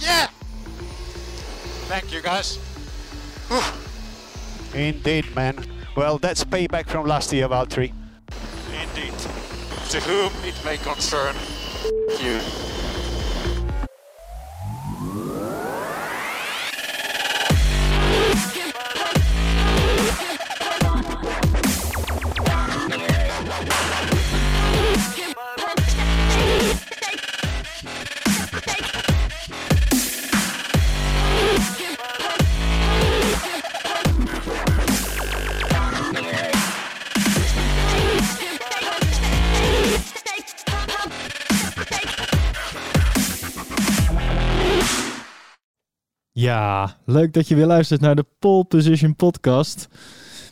Yeah! Thank you, guys. Indeed, man. Well, that's payback from last year, Valtteri. Indeed. To whom it may concern you. Ja, leuk dat je weer luistert naar de Pole Position Podcast.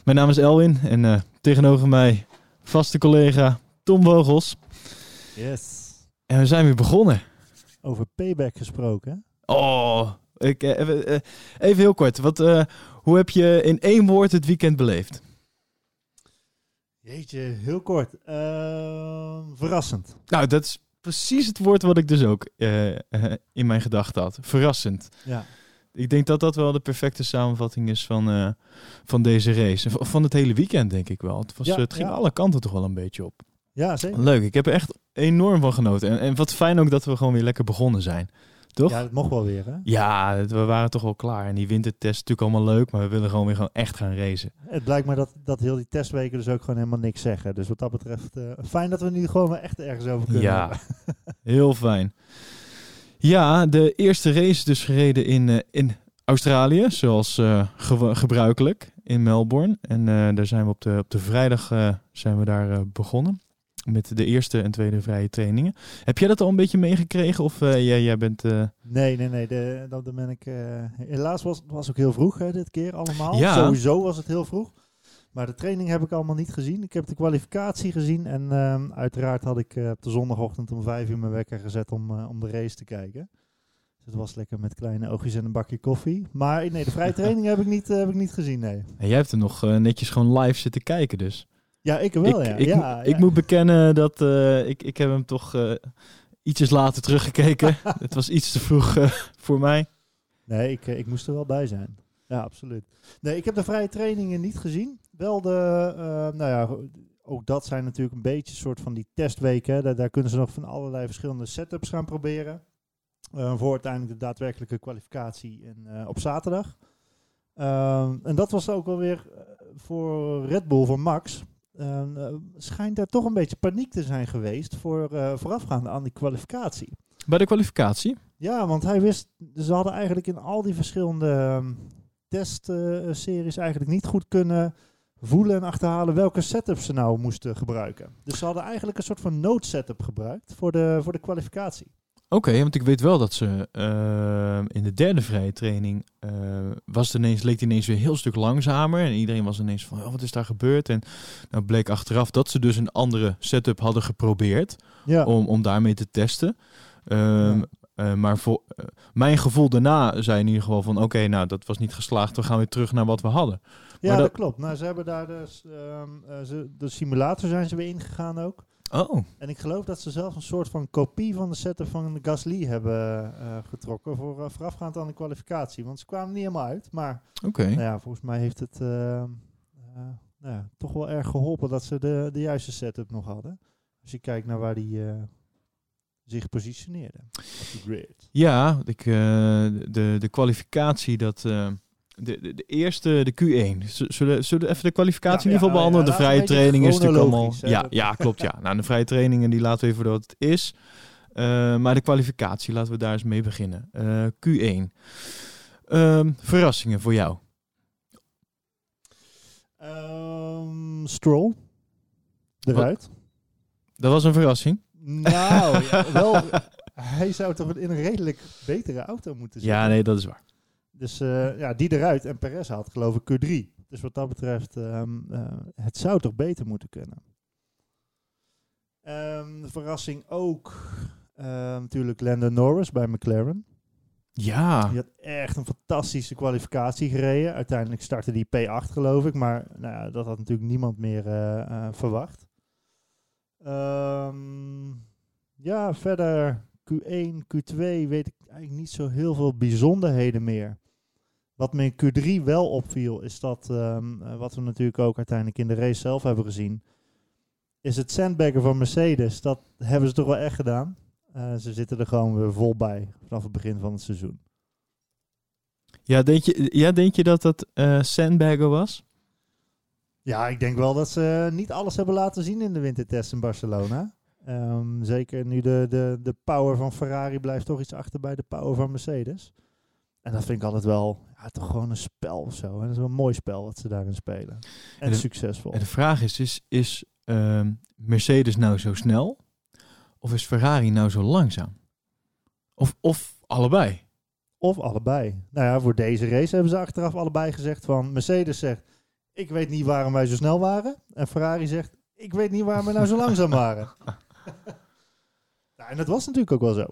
Mijn naam is Elwin en eh, tegenover mij vaste collega Tom Vogels. Yes. En we zijn weer begonnen. Over payback gesproken. Oh, ik, eh, even, eh, even heel kort. Wat, eh, hoe heb je in één woord het weekend beleefd? Jeetje, heel kort. Ehm, verrassend. Nou, dat is precies het woord wat ik dus ook in mijn gedachten had. Verrassend. Ja. Ik denk dat dat wel de perfecte samenvatting is van, eh, van deze race. Van het hele weekend, denk ik wel. Het, was, Ja, het ging ja. alle kanten toch wel een beetje op. Ja, zeker. Leuk, ik heb er echt enorm van genoten. En, en wat fijn ook dat we gewoon weer lekker begonnen zijn. Toch? Ja, Ja, dat mocht wel weer, hè? het- we waren toch wel klaar. En die wintertest is natuurlijk allemaal leuk, maar we willen gewoon weer gewoon echt gaan racen. Het blijkt maar dat, dat heel die testweken dus ook gewoon helemaal niks zeggen. Dus wat dat betreft, eh, fijn dat we nu gewoon weer echt ergens over kunnen. Ja, heel fijn. Ja, de eerste race is dus gereden in, eh, in Australië, zoals eh, gebruikelijk in Melbourne. En eh, daar zijn we op de, op de vrijdag zijn we daar begonnen. Met de eerste en tweede vrije trainingen. Heb jij dat al een beetje meegekregen? Of jij, jij bent. Nee, nee, nee. De, dat ben ik. helaas was het was ook heel vroeg hè, dit keer allemaal. Ja. Sowieso was het heel vroeg. Maar de training heb ik allemaal niet gezien. Ik heb de kwalificatie gezien. En ehm, uiteraard had ik eh, op de zondagochtend om vijf uur mijn wekker gezet om, eh, om de race te kijken. Dus het was lekker met kleine oogjes en een bakje koffie. Maar nee, de vrije training heb ik niet, eh, heb ik niet gezien, nee. en jij hebt er nog netjes gewoon live zitten kijken, dus. Ja, ik wel, ik, ja. ik, ja, mo- ja. ik moet bekennen dat ik, ik heb hem toch ietsjes later teruggekeken. Het was iets te vroeg voor mij. Nee, ik, ik moest er wel bij zijn. Ja, absoluut. Nee, ik heb de vrije trainingen niet gezien. Wel de, eh, nou ja, ook dat zijn natuurlijk een beetje een soort van die testweken. hè. Daar, daar kunnen ze nog van allerlei verschillende setups gaan proberen. Eh, voor uiteindelijk de daadwerkelijke kwalificatie in, eh, op zaterdag. Ehm, en dat was ook alweer voor Red Bull, voor Max. Ehm, eh, schijnt er toch een beetje paniek te zijn geweest voor, voorafgaande aan die kwalificatie. Bij de kwalificatie. Ja, want hij wist, ze hadden eigenlijk in al die verschillende ehm, testseries eigenlijk niet goed kunnen voelen en achterhalen welke setup ze nou moesten gebruiken. Dus ze hadden eigenlijk een soort van noodsetup gebruikt voor de, voor de kwalificatie. Oké, want ik weet wel dat ze eh, in de derde vrije training eh, was het ineens, leek het ineens weer een heel stuk langzamer. En iedereen was ineens van, oh, wat is daar gebeurd? En nou bleek achteraf dat ze dus een andere setup hadden geprobeerd Ja, om, om daarmee te testen. Ehm, Ja. Eh, maar voor, eh, mijn gevoel daarna zei in ieder geval van, oké, nou dat was niet geslaagd. We gaan weer terug naar wat we hadden. ja maar dat, dat- klopt. Nou, ze hebben daar dus, ehm, eh, ze, de simulator zijn ze weer ingegaan ook. Oh, En ik geloof dat ze zelfs een soort van kopie van de setup van Gasly hebben getrokken voor voorafgaand aan de kwalificatie. Want ze kwamen niet helemaal uit, maar oké. Nou ja, volgens mij heeft het eh, eh, nou ja, toch wel erg geholpen dat ze de, de juiste setup nog hadden. Als je kijkt naar waar die zich positioneerde. Op de grid. Ja, ik, eh, de, de kwalificatie, dat, eh, de, de, de eerste, de Q1. Z- Zullen, zullen we even de kwalificatie Ja, in ieder geval ja, behandelen? ja, de vrije training is natuurlijk allemaal... hè, Ja, ja, klopt. Ja. Nou, de vrije trainingen die laten we even voor wat het is. Eh, maar de kwalificatie, laten we daar eens mee beginnen. Eh, Q1. Ehm, verrassingen voor jou? Ehm, Stroll. Eruit. Dat was een verrassing. Nou, ja, wel, hij zou toch in een redelijk betere auto moeten zitten. Ja, nee, dat is waar. Dus eh, ja, die eruit. En Perez had geloof ik Q3. Dus wat dat betreft, ehm, eh, het zou toch beter moeten kunnen. Ehm, de verrassing ook ehm, natuurlijk Lando Norris bij McLaren. Ja, Die had echt een fantastische kwalificatie gereden. Uiteindelijk startte die P8 geloof ik. Maar nou ja, dat had natuurlijk niemand meer eh, verwacht. Ehm, ja, verder Q1, Q2 weet ik eigenlijk niet zo heel veel bijzonderheden meer. Wat me in Q3 wel opviel, is dat, ehm, eh, wat we natuurlijk ook uiteindelijk in de race zelf hebben gezien, is het sandbaggen van Mercedes. Dat hebben ze toch wel echt gedaan. Eh, ze zitten er gewoon weer vol bij vanaf het begin van het seizoen. Ja, denk je, ja, denk je dat dat eh sandbagger was? Ja, ik denk wel dat ze niet alles hebben laten zien in de wintertest in Barcelona. Ehm, zeker nu de, de, de power van Ferrari blijft toch iets achter bij de power van Mercedes. En dat vind ik altijd wel, ja, toch gewoon een spel of zo. En dat is wel een mooi spel wat ze daarin spelen. En, En de- succesvol. En de vraag is, is, is ehm, Mercedes nou zo snel? Of is Ferrari nou zo langzaam? Of, of allebei? Of allebei. Nou ja, voor deze race hebben ze achteraf allebei gezegd van... Mercedes zegt, ik weet niet waarom wij zo snel waren. En Ferrari zegt, ik weet niet waarom we nou zo langzaam waren. nou, en dat was natuurlijk ook wel zo.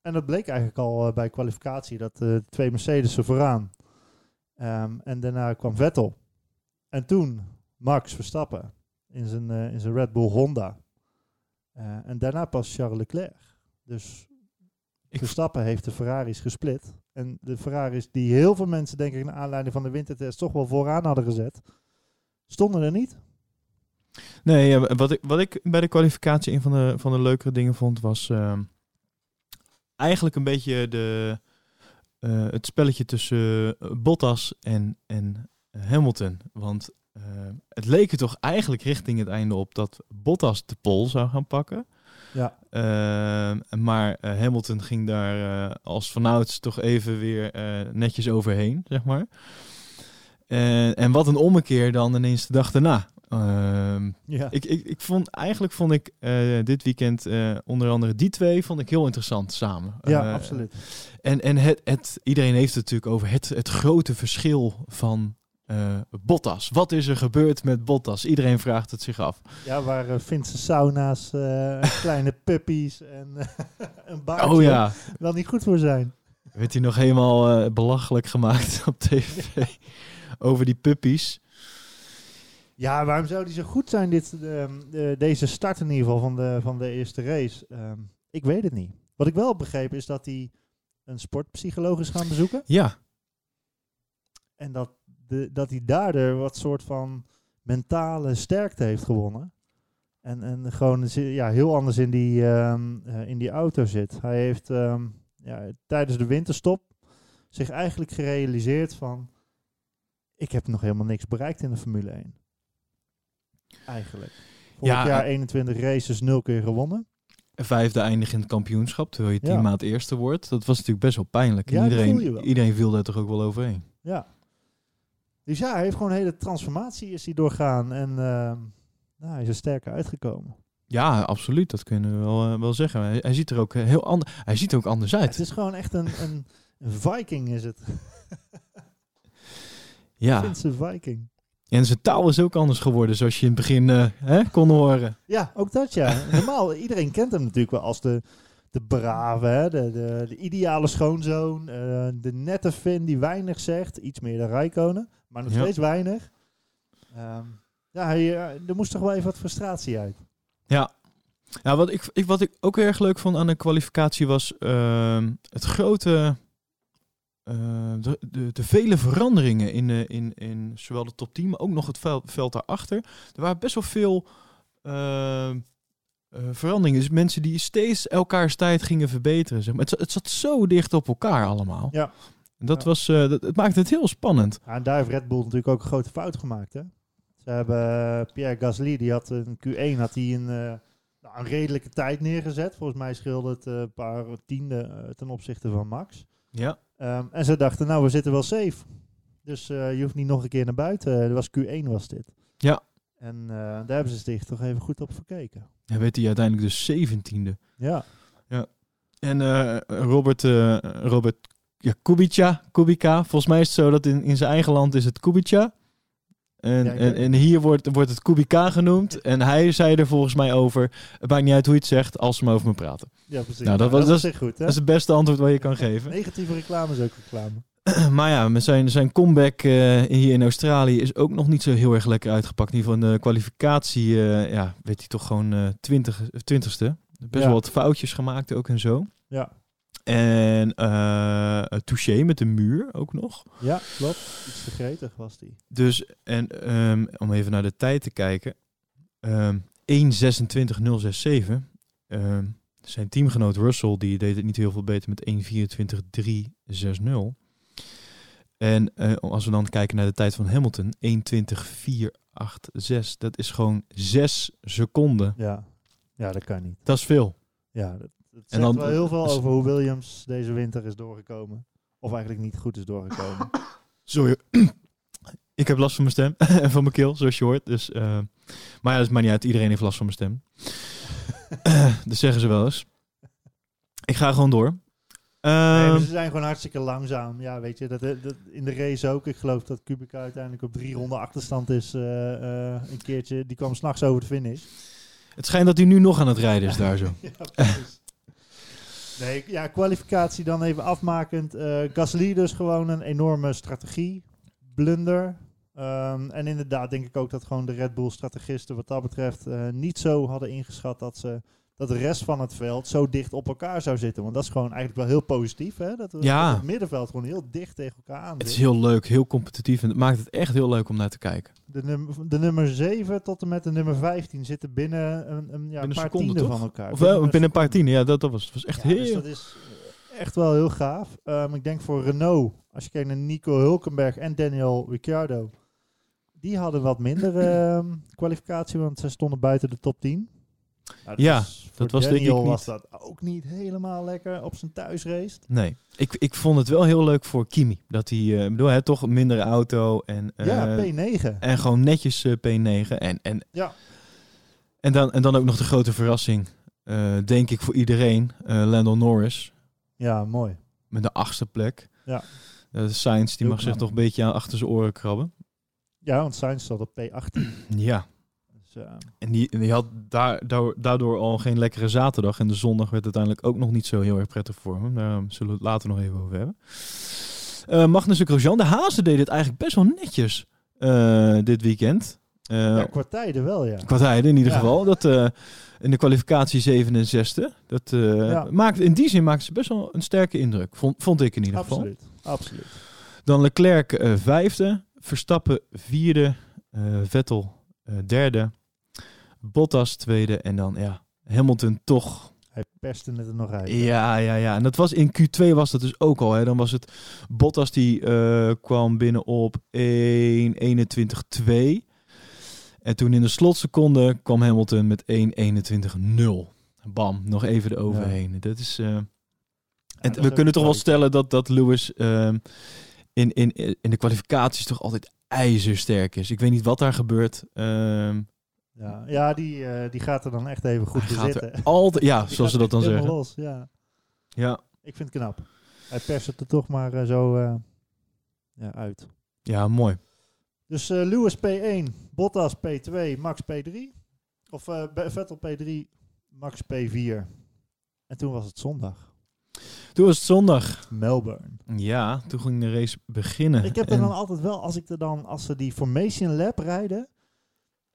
En dat bleek eigenlijk al eh, bij kwalificatie, dat eh, twee Mercedes er vooraan. Ehm, en daarna kwam Vettel. En toen Max Verstappen in zijn, eh, in zijn Red Bull Honda. Eh, en daarna pas Charles Leclerc. Dus Ik- Verstappen heeft de Ferraris gesplit. En de Ferraris die heel veel mensen, denk ik, naar aanleiding van de wintertest toch wel vooraan hadden gezet, stonden er niet. Nee, wat, ik, wat ik bij de kwalificatie een van de, van de leukere dingen vond, was ehm, eigenlijk een beetje de, eh, het spelletje tussen eh, Bottas en, en Hamilton. Want eh, het leek er toch eigenlijk richting het einde op dat Bottas de pole zou gaan pakken. Ja. Ehm, maar eh, Hamilton ging daar eh, als vanouds toch even weer eh, netjes overheen, zeg maar. En, en wat een ommekeer dan ineens de dag daarna. Ehm, Ja. ik, ik, ik vond, eigenlijk vond ik dit weekend onder andere die twee vond ik heel interessant samen. ja, absoluut. En, en het, het, iedereen heeft het natuurlijk over het, het grote verschil van eh, Bottas. Wat is er gebeurd met Bottas? Iedereen vraagt het zich af. Ja, waar uh, Finse sauna's, eh, kleine puppies en een baardje Oh ja, wel niet goed voor zijn. werd hij nog helemaal eh, belachelijk gemaakt op tv over die puppies. Ja, waarom zou die zo goed zijn, dit, de- deze start in ieder geval van de, van de eerste race? Ehm, ik weet het niet. Wat ik wel heb begrepen is dat hij een sportpsycholoog is gaan bezoeken. Ja, En dat, de, dat hij daardoor wat soort van mentale sterkte heeft gewonnen. En, en gewoon ja, heel anders in die, ehm, eh, in die auto zit. Hij heeft ehm, ja, tijdens de winterstop zich eigenlijk gerealiseerd van... Ik heb nog helemaal niks bereikt in de Formule 1. Eigenlijk. Vorig Ja, jaar eh, 21 races, 0 keer gewonnen. vijfde eindig in het kampioenschap, terwijl je tien Ja. maand eerste wordt. Dat was natuurlijk best wel pijnlijk. Ja, iedereen, iedereen viel daar toch ook wel overheen. Ja. Dus ja, hij heeft gewoon een hele transformatie is hij doorgaan. En ehm, nou, hij is er sterker uitgekomen. Ja, absoluut. Dat kunnen we wel, eh, wel zeggen. Hij, hij ziet er ook eh, heel anders. Hij ziet er ook anders Ja, uit. het is gewoon echt een, een, een Viking, is het. Ja. Finse Viking. En zijn taal is ook anders geworden, zoals je in het begin eh, hè, kon horen. Ja, ook dat ja. Normaal, iedereen kent hem natuurlijk wel als de, de brave, hè? De, de, de ideale schoonzoon. de nette Finn die weinig zegt. Iets meer dan Rijkonen, maar nog Ja. steeds weinig. Ehm, ja, hij, eh, er moest toch wel even wat frustratie uit. Ja. Ja, wat ik, ik, wat ik ook heel erg leuk vond aan de kwalificatie was ehm, het grote. eh, de, de, de vele veranderingen in, in, in zowel de top 10, maar ook nog het veld, veld daarachter. Er waren best wel veel eh, veranderingen. Dus mensen die steeds elkaars tijd gingen verbeteren. Zeg maar. het, het zat zo dicht op elkaar allemaal. Ja. En Dat Ja. was, eh, dat, het maakte het heel spannend. Ja, en daar heeft Red Bull natuurlijk ook een grote fout gemaakt. Hè? Ze hebben eh, Pierre Gasly, die had in Q1 had hij een, eh, nou, een redelijke tijd neergezet. Volgens mij scheelde het een paar tiende eh, ten opzichte van Max. Ja. Ehm, en ze dachten, nou, we zitten wel safe. Dus je hoeft niet nog een keer naar buiten. Dat was Q1 was dit. Ja. En daar hebben ze zich toch even goed op verkeken. Hij werd hij uiteindelijk dus zeventiende. Ja, En eh, Robert, Robert ja, Kubica, Kubica, volgens mij is het zo dat in, in zijn eigen land is het Kubica. En, Ja, en, weet- en hier wordt, wordt het Kubica genoemd. En hij zei er volgens mij over, het maakt niet uit hoe je het zegt, als ze maar over me praten. ja precies. Nou, dat Nou, was- dat dat is goed, hè? Dat is het beste antwoord wat je kan geven. Negatieve reclame is ook reclame. maar ja, met zijn, zijn comeback eh, hier in Australië is ook nog niet zo heel erg lekker uitgepakt. In ieder geval in de kwalificatie eh, ja, werd hij toch gewoon eh, twintig, twintigste. Best Ja. wel wat foutjes gemaakt ook en zo. Ja. En eh Touché met de muur ook nog. Ja, klopt. Iets te gretig was die. Dus, en ehm, om even naar de tijd te kijken. ehm 1.26.067. Ehm zijn teamgenoot Russell, die deed het niet heel veel beter met 1.24.360. En eh, als we dan kijken naar de tijd van Hamilton, 1.20.486. Dat is gewoon 6 seconden. Ja. ja, dat kan niet. Dat is veel. Ja, dat, dat zegt En dan- wel heel veel over hoe Williams deze winter is doorgekomen. Of eigenlijk niet goed is doorgekomen. Sorry. Ik heb last van mijn stem en van mijn keel, zoals je hoort. Dus, eh, maar ja, dat maakt niet uit. Iedereen heeft last van mijn stem. dat zeggen ze wel eens. Ik ga gewoon door. nee, maar Ehm, ze zijn gewoon hartstikke langzaam. Ja, weet je, dat, dat, in de race ook. Ik geloof dat Kubica uiteindelijk op drie ronden achterstand is. eh, eh, een keertje, die kwam s'nachts over de finish. het schijnt dat hij nu nog aan het rijden is daar zo. ja, precies. Nee, ja, kwalificatie dan even afmakend. Eh Gasly dus gewoon een enorme strategie. Blunder. Ehm, en inderdaad denk ik ook dat gewoon de Red Bull strategisten wat dat betreft eh, niet zo hadden ingeschat dat ze dat de rest van het veld zo dicht op elkaar zou zitten. Want dat is gewoon eigenlijk wel heel positief. Hè? Dat, we- Ja. dat het middenveld gewoon heel dicht tegen elkaar aan Het is heel leuk, heel competitief. En het maakt het echt heel leuk om naar te kijken. De, num de nummer 7 tot en met de nummer 15 zitten binnen een, een ja, Binnen paar seconden, tienden toch? van elkaar. Of wel, binnen een paar seconde. tienen. Ja, dat, dat was, echt Ja, heel... dus dat is eh, echt wel heel gaaf. Ehm, ik denk voor Renault, als je kijkt naar Nico Hulkenberg en Daniel Ricciardo, die hadden wat minder ehm, kwalificatie, want ze stonden buiten de top 10. Nou, Ja, dus dat was denk ik was dat ook niet helemaal lekker op zijn thuisrace. Nee, ik, ik vond het wel heel leuk voor Kimi. Dat hij, eh, bedoel, hè, toch een mindere auto en, eh, ja, P9. en gewoon netjes eh, P9. En, en, Ja. en, dan, en dan ook nog de grote verrassing, denk ik voor iedereen, Lando Norris Ja, mooi. met de achtste plek. Ja. Sainz die Heel mag zich toch een beetje aan achter zijn oren krabben. Ja, want Sainz zat op P18. Ja, en die, en die had daar, daar- daardoor al geen lekkere zaterdag. En de zondag werd uiteindelijk ook nog niet zo heel erg prettig voor hem. Daar zullen we het later nog even over hebben. Eh Magnus Grosjean, de Hazen deed het eigenlijk best wel netjes eh, dit weekend. Eh, ja, qua tijden wel, ja. Qua tijden in ieder Ja. geval. Dat, eh, in de kwalificatie 7 en 6e. Dat, eh, Ja. maakt, in die zin maakt ze best wel een sterke indruk. Vond, vond ik in ieder geval. Absoluut. Absoluut. Dan Leclerc eh, vijfde. Verstappen vierde. eh, Vettel eh, derde. Bottas tweede. En dan ja, Hamilton toch. Hij perste het er nog uit. Ja, ja, ja. En dat was in Q2 was dat dus ook al. Hè. Dan was het Bottas die eh, kwam binnen op 1.21.2. En toen in de slotseconde kwam Hamilton met 1.21.0. Bam, nog even eroverheen. Dat is... eh, en dat we kunnen toch wel stellen dat, dat Lewis ehm, in, in, in de kwalificaties toch altijd ijzersterk is. Ik weet niet wat daar gebeurt. Ehm, Ja, ja die, eh, die gaat er dan echt even goed hij zitten. altijd, ja, Die zoals ze dat dan zeggen. Los, ja. Ja, Ik vind het knap. Hij perst het er toch maar eh, zo eh, ja, uit. ja, mooi. Dus Lewis P1, Bottas P2, Max P3. Of Vettel P3, Max P4. En toen was het zondag. Toen was het zondag. Melbourne. Ja, toen ging de race beginnen. Ik heb er En- dan altijd wel, als ik er dan, als ze die Formation Lab rijden,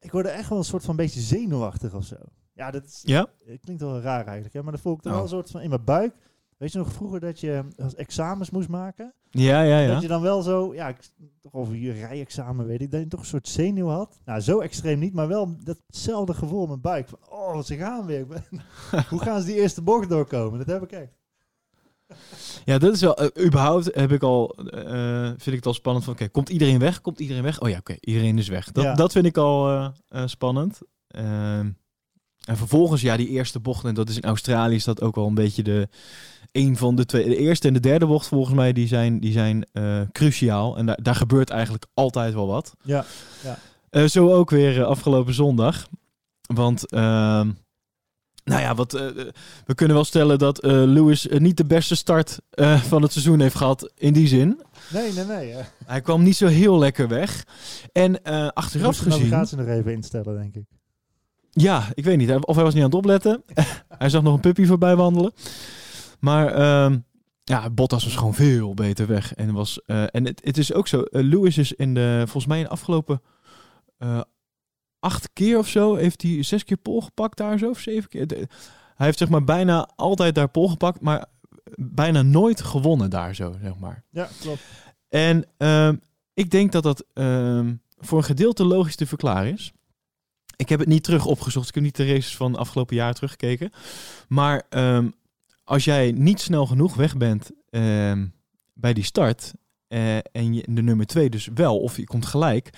ik word er echt wel een soort van beetje zenuwachtig of zo. Ja, dat is, Ja? het klinkt wel raar eigenlijk, hè? maar dan voel ik er Oh. wel een soort van in mijn buik. Weet je nog vroeger dat je als examens moest maken? Ja, ja, ja. Dat je dan wel zo, ja, ik, toch over je rijexamen weet ik, dat je toch een soort zenuw had. Nou, zo extreem niet, maar wel datzelfde gevoel in mijn buik. Van, oh, ze gaan weer. Hoe gaan ze die eerste bocht doorkomen? Dat heb ik echt. Ja, dat is wel. eh, überhaupt heb ik al. eh, vind ik het al spannend van. Oké, komt iedereen weg? Komt iedereen weg? Oh ja, oké, iedereen is weg. Dat, Ja. dat vind ik al eh, spannend. Ehm, en vervolgens, ja, die eerste bocht. En dat is in Australië is dat ook wel een beetje de. Een van de twee. De eerste en de derde bocht, volgens mij, die zijn, die zijn cruciaal. En daar, daar gebeurt eigenlijk altijd wel wat. Ja, Eh, zo ook weer afgelopen zondag. Want, ehm, nou ja, wat, eh, eh, we kunnen wel stellen dat eh, Lewis niet de beste start van het seizoen heeft gehad in die zin. nee, nee, nee. Hij kwam niet zo heel lekker weg. En achteraf moest de gezien... navigatie nog even instellen, denk ik. Ja, ik weet niet. Of hij was niet aan het opletten. hij zag nog een puppy voorbij wandelen. Maar ehm, ja, Bottas was gewoon veel beter weg. En, was, en het, het is ook zo. Lewis is in de, volgens mij in de afgelopen acht keer of zo, heeft hij zes keer pol gepakt daar zo, of zeven keer. De- Hij heeft zeg maar bijna altijd daar pol gepakt, maar bijna nooit gewonnen daar zo, zeg maar. Ja, klopt. En ehm, ik denk dat dat ehm, voor een gedeelte logisch te verklaren is. Ik heb het niet terug opgezocht. Ik heb niet de races van afgelopen jaar teruggekeken. Maar ehm, als jij niet snel genoeg weg bent bij die start. Eh, en je, de nummer 2 dus wel, of je komt gelijk.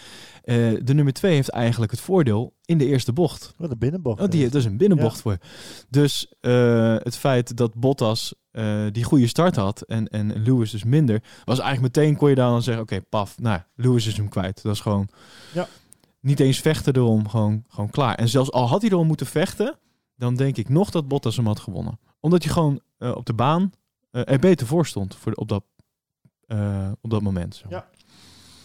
eh, de nummer 2 heeft eigenlijk het voordeel in de eerste bocht. Wat een binnenbocht. Oh, die, dat is een binnenbocht voor. Dus eh, het feit dat Bottas die goede start had en, en Lewis dus minder, was eigenlijk meteen kon je dan zeggen, oké, paf, nou, Lewis is hem kwijt. Dat is gewoon Ja. niet eens vechten erom, gewoon, gewoon klaar. En zelfs al had hij erom moeten vechten, dan denk ik nog dat Bottas hem had gewonnen. Omdat je gewoon op de baan er beter voor stond voor de- op, dat, eh, op dat moment. maar. Ja.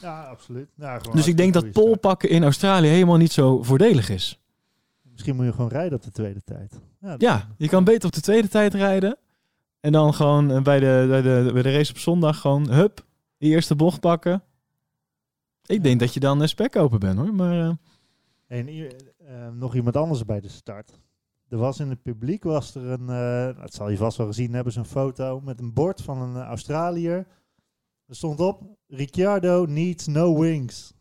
Ja, absoluut. Ja, gewoon Dus ik denk dat pol pakken in Australië helemaal niet zo voordelig is. Misschien moet je gewoon rijden op de tweede tijd. Ja, je kan beter op de tweede tijd rijden. En dan gewoon eh, bij de, bij de, bij de race op zondag gewoon, hup, die eerste bocht pakken. Ik denk dat je dan een spek open bent hoor. Maar eh, En hier, nog iemand anders bij de start. Er was in het publiek, was er een, eh, dat zal je vast wel gezien hebben, zo'n foto met een bord van een Australiër. Er stond op, Ricciardo needs no wings.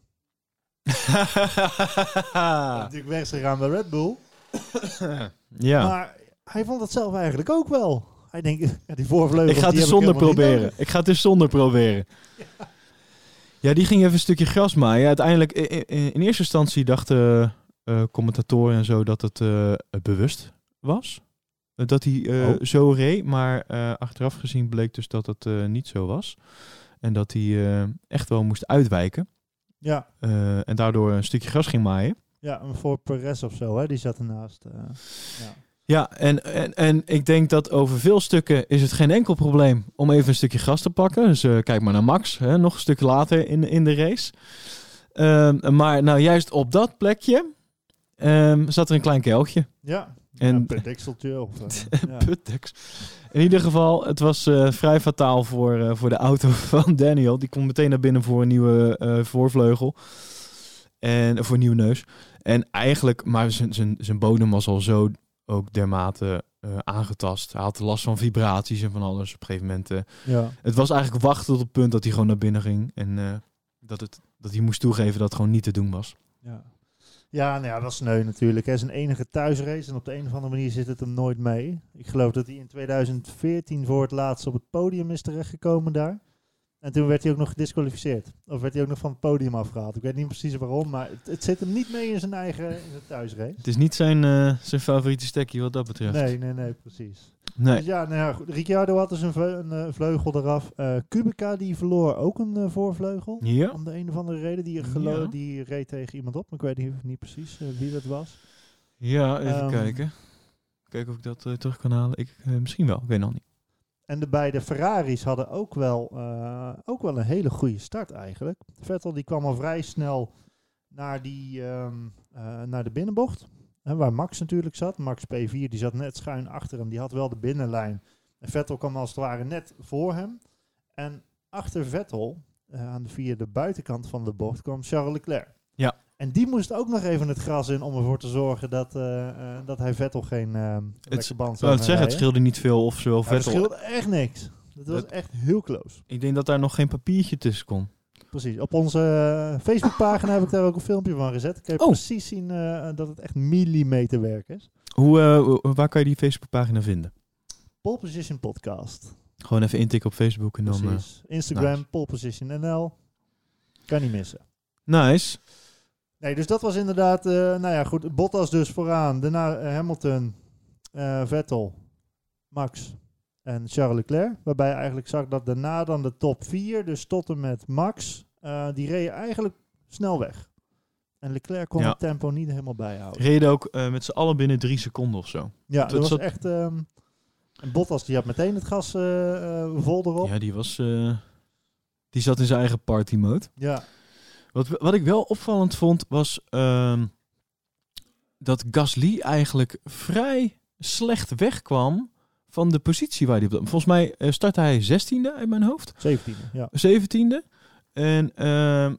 Natuurlijk weg is gegaan bij Red Bull. ja, Maar hij vond het zelf eigenlijk ook wel. Hij denkt, ja, die voorvleugels... ik ga het dus zonder proberen. Ik ga het dus zonder proberen. Ja, die ging even een stukje gras maaien. Uiteindelijk, in, in eerste instantie dachten eh, commentatoren en zo dat het eh, bewust was. Eh, Dat hij Oh. zo reed, maar achteraf gezien bleek dus dat het niet zo was. En dat hij eh, echt wel moest uitwijken. Ja, eh, en daardoor een stukje gras ging maaien. ja, voor Perez of zo, hè, die zat ernaast. eh, ja. Ja, en, en, en ik denk dat over veel stukken is het geen enkel probleem om even een stukje gras te pakken. Dus kijk maar naar Max, hè, nog een stuk later in, in de race. Ehm, maar nou juist op dat plekje ehm, zat er een klein kelkje. Ja, En- een predikseltje. Of, ja. In ieder geval, het was eh, vrij fataal voor, eh, voor de auto van Daniel. Die komt meteen naar binnen voor een nieuwe eh, voorvleugel. En voor een nieuwe neus. En eigenlijk, maar zijn- zijn zijn bodem was al zo ook dermate aangetast. Hij had last van vibraties en van alles op een gegeven moment. ja. het was eigenlijk wachten tot het punt dat hij gewoon naar binnen ging. En dat, het, dat hij moest toegeven dat het gewoon niet te doen was. Ja. Ja, nou ja, dat is sneu natuurlijk. Hij is een enige thuisrace en op de een of andere manier zit het hem nooit mee. Ik geloof dat hij in 2014 voor het laatst op het podium is terechtgekomen daar. En toen werd hij ook nog gedisqualificeerd. Of werd hij ook nog van het podium afgehaald. Ik weet niet precies waarom, maar het, het zit hem niet mee in zijn eigen in zijn thuisrace. Het is niet zijn, eh, zijn favoriete stekje wat dat betreft. Nee, nee, nee, precies. Nee. Dus ja, nou ja, goed. Ricciardo had dus een, een eh, vleugel eraf. Eh Kubica die verloor ook een eh, voorvleugel. Ja. Om de een of andere reden. Die, Ja. die reed tegen iemand op. Maar ik weet niet, niet precies wie dat was. Ja, even Ehm, kijken. Kijken of ik dat terug kan halen. Ik, misschien wel, ik weet nog niet. En de beide Ferraris hadden ook wel, ook wel een hele goede start eigenlijk. Vettel die kwam al vrij snel naar, die, ehm, eh, naar de binnenbocht. Hè, waar Max natuurlijk zat. Max P4 die zat net schuin achter hem. Die had wel de binnenlijn. En Vettel kwam als het ware net voor hem. En achter Vettel, eh, aan de, via de buitenkant van de bocht, kwam Charles Leclerc. Ja. En die moest ook nog even het gras in om ervoor te zorgen dat, eh, eh, dat hij Vettel geen uh, lekker band zou zeggen, het scheelde niet veel of zowel Ja, het Vettel. scheelde echt niks. Het was echt heel close. Ik denk dat daar nog geen papiertje tussen kon. Precies. Op onze eh, Facebookpagina heb ik daar ook een filmpje van gezet. Kun je Oh. precies zien eh, dat het echt millimeterwerk is. Hoe, eh, hoe- waar kan je die Facebookpagina vinden? Pole Position Podcast. Gewoon even intikken op Facebook en dan... Precies. Instagram, nice. Pole Position NL. Kan niet missen. nice. Nee, dus dat was inderdaad, nou ja, goed. Bottas dus vooraan. Daarna Hamilton, Vettel, Max en Charles Leclerc. Waarbij je eigenlijk zag dat daarna dan de top 4, dus tot en met Max, eh, die reden eigenlijk snel weg. En Leclerc kon Ja. het tempo niet helemaal bijhouden. Reden ook eh, met z'n allen binnen drie seconden of zo. Ja, dat was zat- echt... en Bottas die had meteen het gas eh, vol erop. Ja. Ja, die was... die zat in zijn eigen party mode. Wat, wat ik wel opvallend vond, was ehm, dat Gasly eigenlijk vrij slecht wegkwam van de positie waar hij op... Volgens mij eh, startte hij 16e uit mijn hoofd. 17 ja. 17e. En ehm,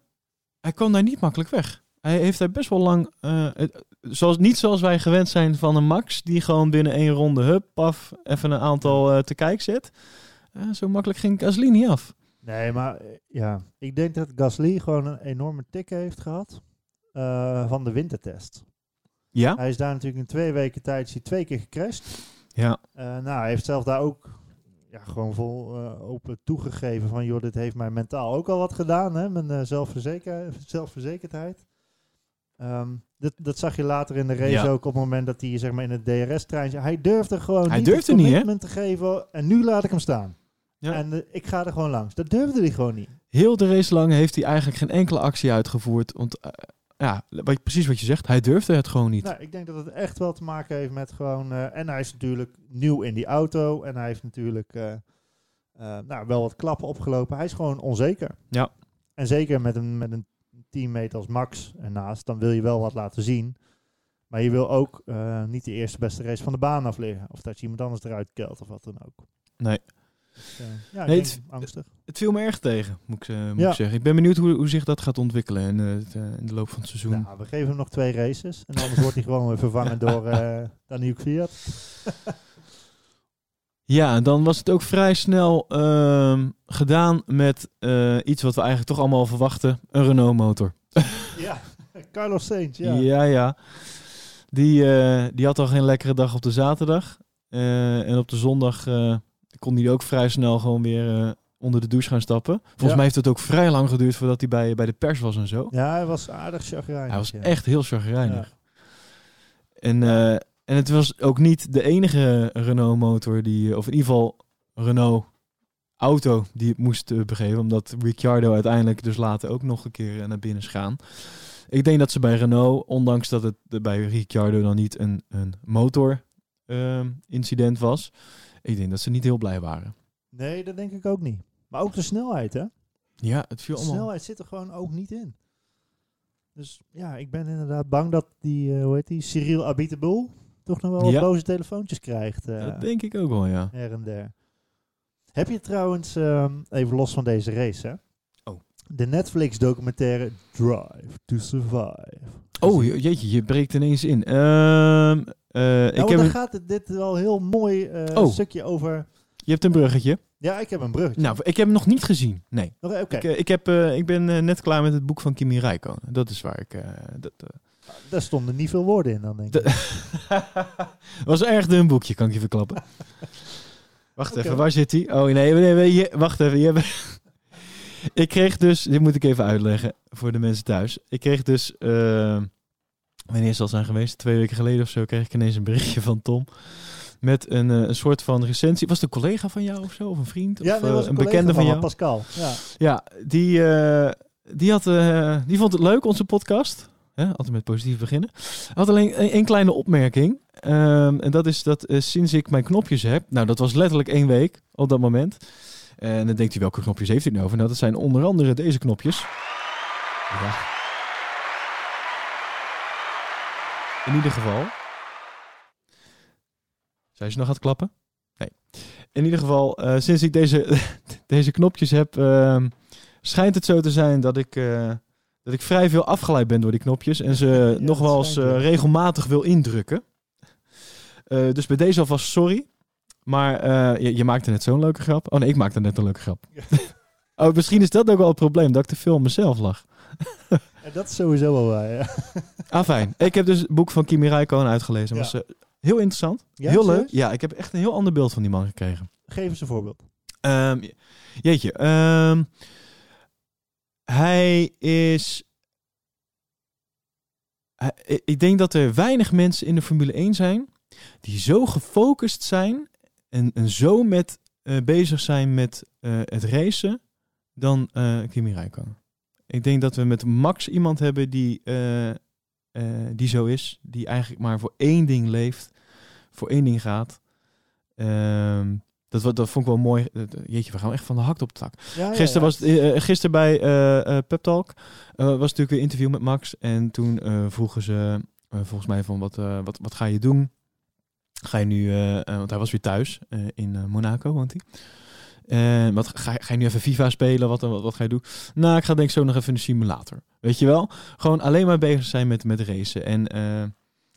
hij kwam daar niet makkelijk weg. Hij heeft daar best wel lang. eh, het, zoals, niet zoals wij gewend zijn van een Max, die gewoon binnen één ronde, hup, paf, even een aantal eh, te kijk zet. Zo makkelijk ging Gasly niet af. Nee, maar ja, ik denk dat Gasly gewoon een enorme tik heeft gehad eh, van de wintertest. Ja? Hij is daar natuurlijk in twee weken tijd is hij twee keer gecrashed. Ja. Eh, nou, hij heeft zelf daar ook ja, gewoon vol eh, open toegegeven van, joh, dit heeft mij mentaal ook al wat gedaan, hè, mijn eh, zelfverzeker zelfverzekerdheid. Ehm, dat, dat zag je later in de race Ja. ook op het moment dat hij zeg maar in het DRS-treintje, hij durfde gewoon Hij niet durfde het niet, hè? commitment te geven en nu laat ik hem staan. Ja. En ik ga er gewoon langs. Dat durfde hij gewoon niet. Heel de race lang heeft hij eigenlijk geen enkele actie uitgevoerd. Want ja, wat, precies wat je zegt, hij durfde het gewoon niet. Nou, ik denk dat het echt wel te maken heeft met gewoon... eh, en hij is natuurlijk nieuw in die auto. En hij heeft natuurlijk eh, nou, wel wat klappen opgelopen. Hij is gewoon onzeker. Ja. En zeker met een, met een teammate als Max ernaast, dan wil je wel wat laten zien. Maar je wil ook niet de eerste beste race van de baan afleggen. Of dat je iemand anders eruit kelt of wat dan ook. Nee. Ja, Nee, het- angstig. Het viel me erg tegen, moet ik, eh, moet Ja. ik zeggen. Ik ben benieuwd hoe, hoe zich dat gaat ontwikkelen in, eh, eh, in de loop van het seizoen. Nou, we geven hem nog twee races. En anders wordt hij gewoon weer vervangen door eh Daniel Kvyat. Ja, dan was het ook vrij snel ehm, gedaan met iets wat we eigenlijk toch allemaal verwachten. Een Renault motor. Ja, Carlos Sainz, Ja, ja. ja. Die, die had al geen lekkere dag op de zaterdag. En op de zondag kon hij ook vrij snel gewoon weer eh, onder de douche gaan stappen. Volgens Ja. mij heeft het ook vrij lang geduurd voordat hij bij, bij de pers was en zo. Ja, hij was aardig chagrijnig. Hij was ja. echt heel chagrijnig. En, eh, en het was ook niet de enige Renault motor die, of in ieder geval Renault auto die het moest eh, begeven. Omdat Ricciardo uiteindelijk dus later ook nog een keer naar binnen is gaan. Ik denk dat ze bij Renault, ondanks dat het bij Ricciardo dan niet een, een motor ehm, incident was. Ik denk dat ze niet heel blij waren. Nee, dat denk ik ook niet. Maar ook de snelheid, hè? Ja, het viel De allemaal... snelheid zit er gewoon ook niet in. Dus ja, ik ben inderdaad bang dat die, eh, hoe heet die, Cyril Abiteboul toch nog wel wat Ja. boze telefoontjes krijgt. eh, Dat denk ik ook wel, ja. her en der. Heb je trouwens, ehm, even los van deze race, hè? Oh. De Netflix documentaire Drive to Survive. Oh, jeetje, je breekt ineens in. Ehm, Nou, ik want heb daar een, gaat het, dit wel heel mooi eh, Oh. stukje over... je hebt een bruggetje. Ja, ik heb een brug. Nou, ik heb hem nog niet gezien. Nee. Oké. Ik, eh, ik, heb, ik ben net klaar met het boek van Kimi Räikkönen. Dat is waar ik... dat, eh, daar stonden niet veel woorden in dan, denk ik. was erg dun boekje, kan ik je verklappen. Wacht even, waar zit hij? Oh nee, nee, nee wacht even. Je hebt- ik kreeg dus, dit moet ik even uitleggen voor de mensen thuis. Ik kreeg dus, wanneer zal zijn geweest? Twee weken geleden of zo, kreeg ik ineens een berichtje van Tom. Met een, eh, een soort van recensie. Was het een collega van jou of zo? Of een vriend? Ja, of dat eh, was een bekende van jou? Pascal. Ja. Ja, die, eh, die, had, die vond het leuk, onze podcast. Hè, altijd met positief beginnen. Hij had alleen één één kleine opmerking. Ehm, en dat is dat sinds ik mijn knopjes heb... Nou, dat was letterlijk één week op dat moment. En dan denkt u, welke knopjes heeft hij nou over? Nou, dat zijn onder andere deze knopjes. Ja. In ieder geval... Zijn ze nog aan het klappen? Nee. In ieder geval, eh, sinds ik deze, deze knopjes heb, ehm, schijnt het zo te zijn dat ik, eh, dat ik vrij veel afgeleid ben door die knopjes. En ze Ja, nog wel eens eh, regelmatig wil indrukken. Dus bij deze alvast sorry. Maar je, je maakte net zo'n leuke grap. Oh nee, ik maakte net een leuke grap. oh, misschien is dat ook wel het probleem, dat ik te veel mezelf lag. En dat is sowieso wel waar, ja. Ah, fijn. ik heb dus het boek van Kimi Räikkönen uitgelezen. Ja. was eh, heel interessant. Ja, heel leuk. Ja, ik heb echt een heel ander beeld van die man gekregen. Geef eens een voorbeeld. Ehm, jeetje. ehm, hij is. hij- ik denk dat er weinig mensen in de Formule 1 zijn die zo gefocust zijn en, en zo met, eh, bezig zijn met eh, het racen dan Kimi Räikkönen. Ik denk dat we met Max iemand hebben die, eh, eh, die zo is, die eigenlijk maar voor één ding leeft, voor één ding gaat. Ehm, dat, dat vond ik wel mooi. Eh, Jeetje, we gaan echt van de hak op de tak. Ja, Gisteren ja. was gisteren bij eh, Pep Talk was natuurlijk weer een interview met Max. En toen vroegen ze volgens mij van wat, wat, wat ga je doen? Ga je nu, want hij was weer thuis in Monaco, woont hij. Wat ga, ga je nu even FIFA spelen? Wat, wat, wat ga je doen? Nou, ik ga denk ik zo nog even de simulator. Weet je wel? Gewoon alleen maar bezig zijn met, met racen. En eh,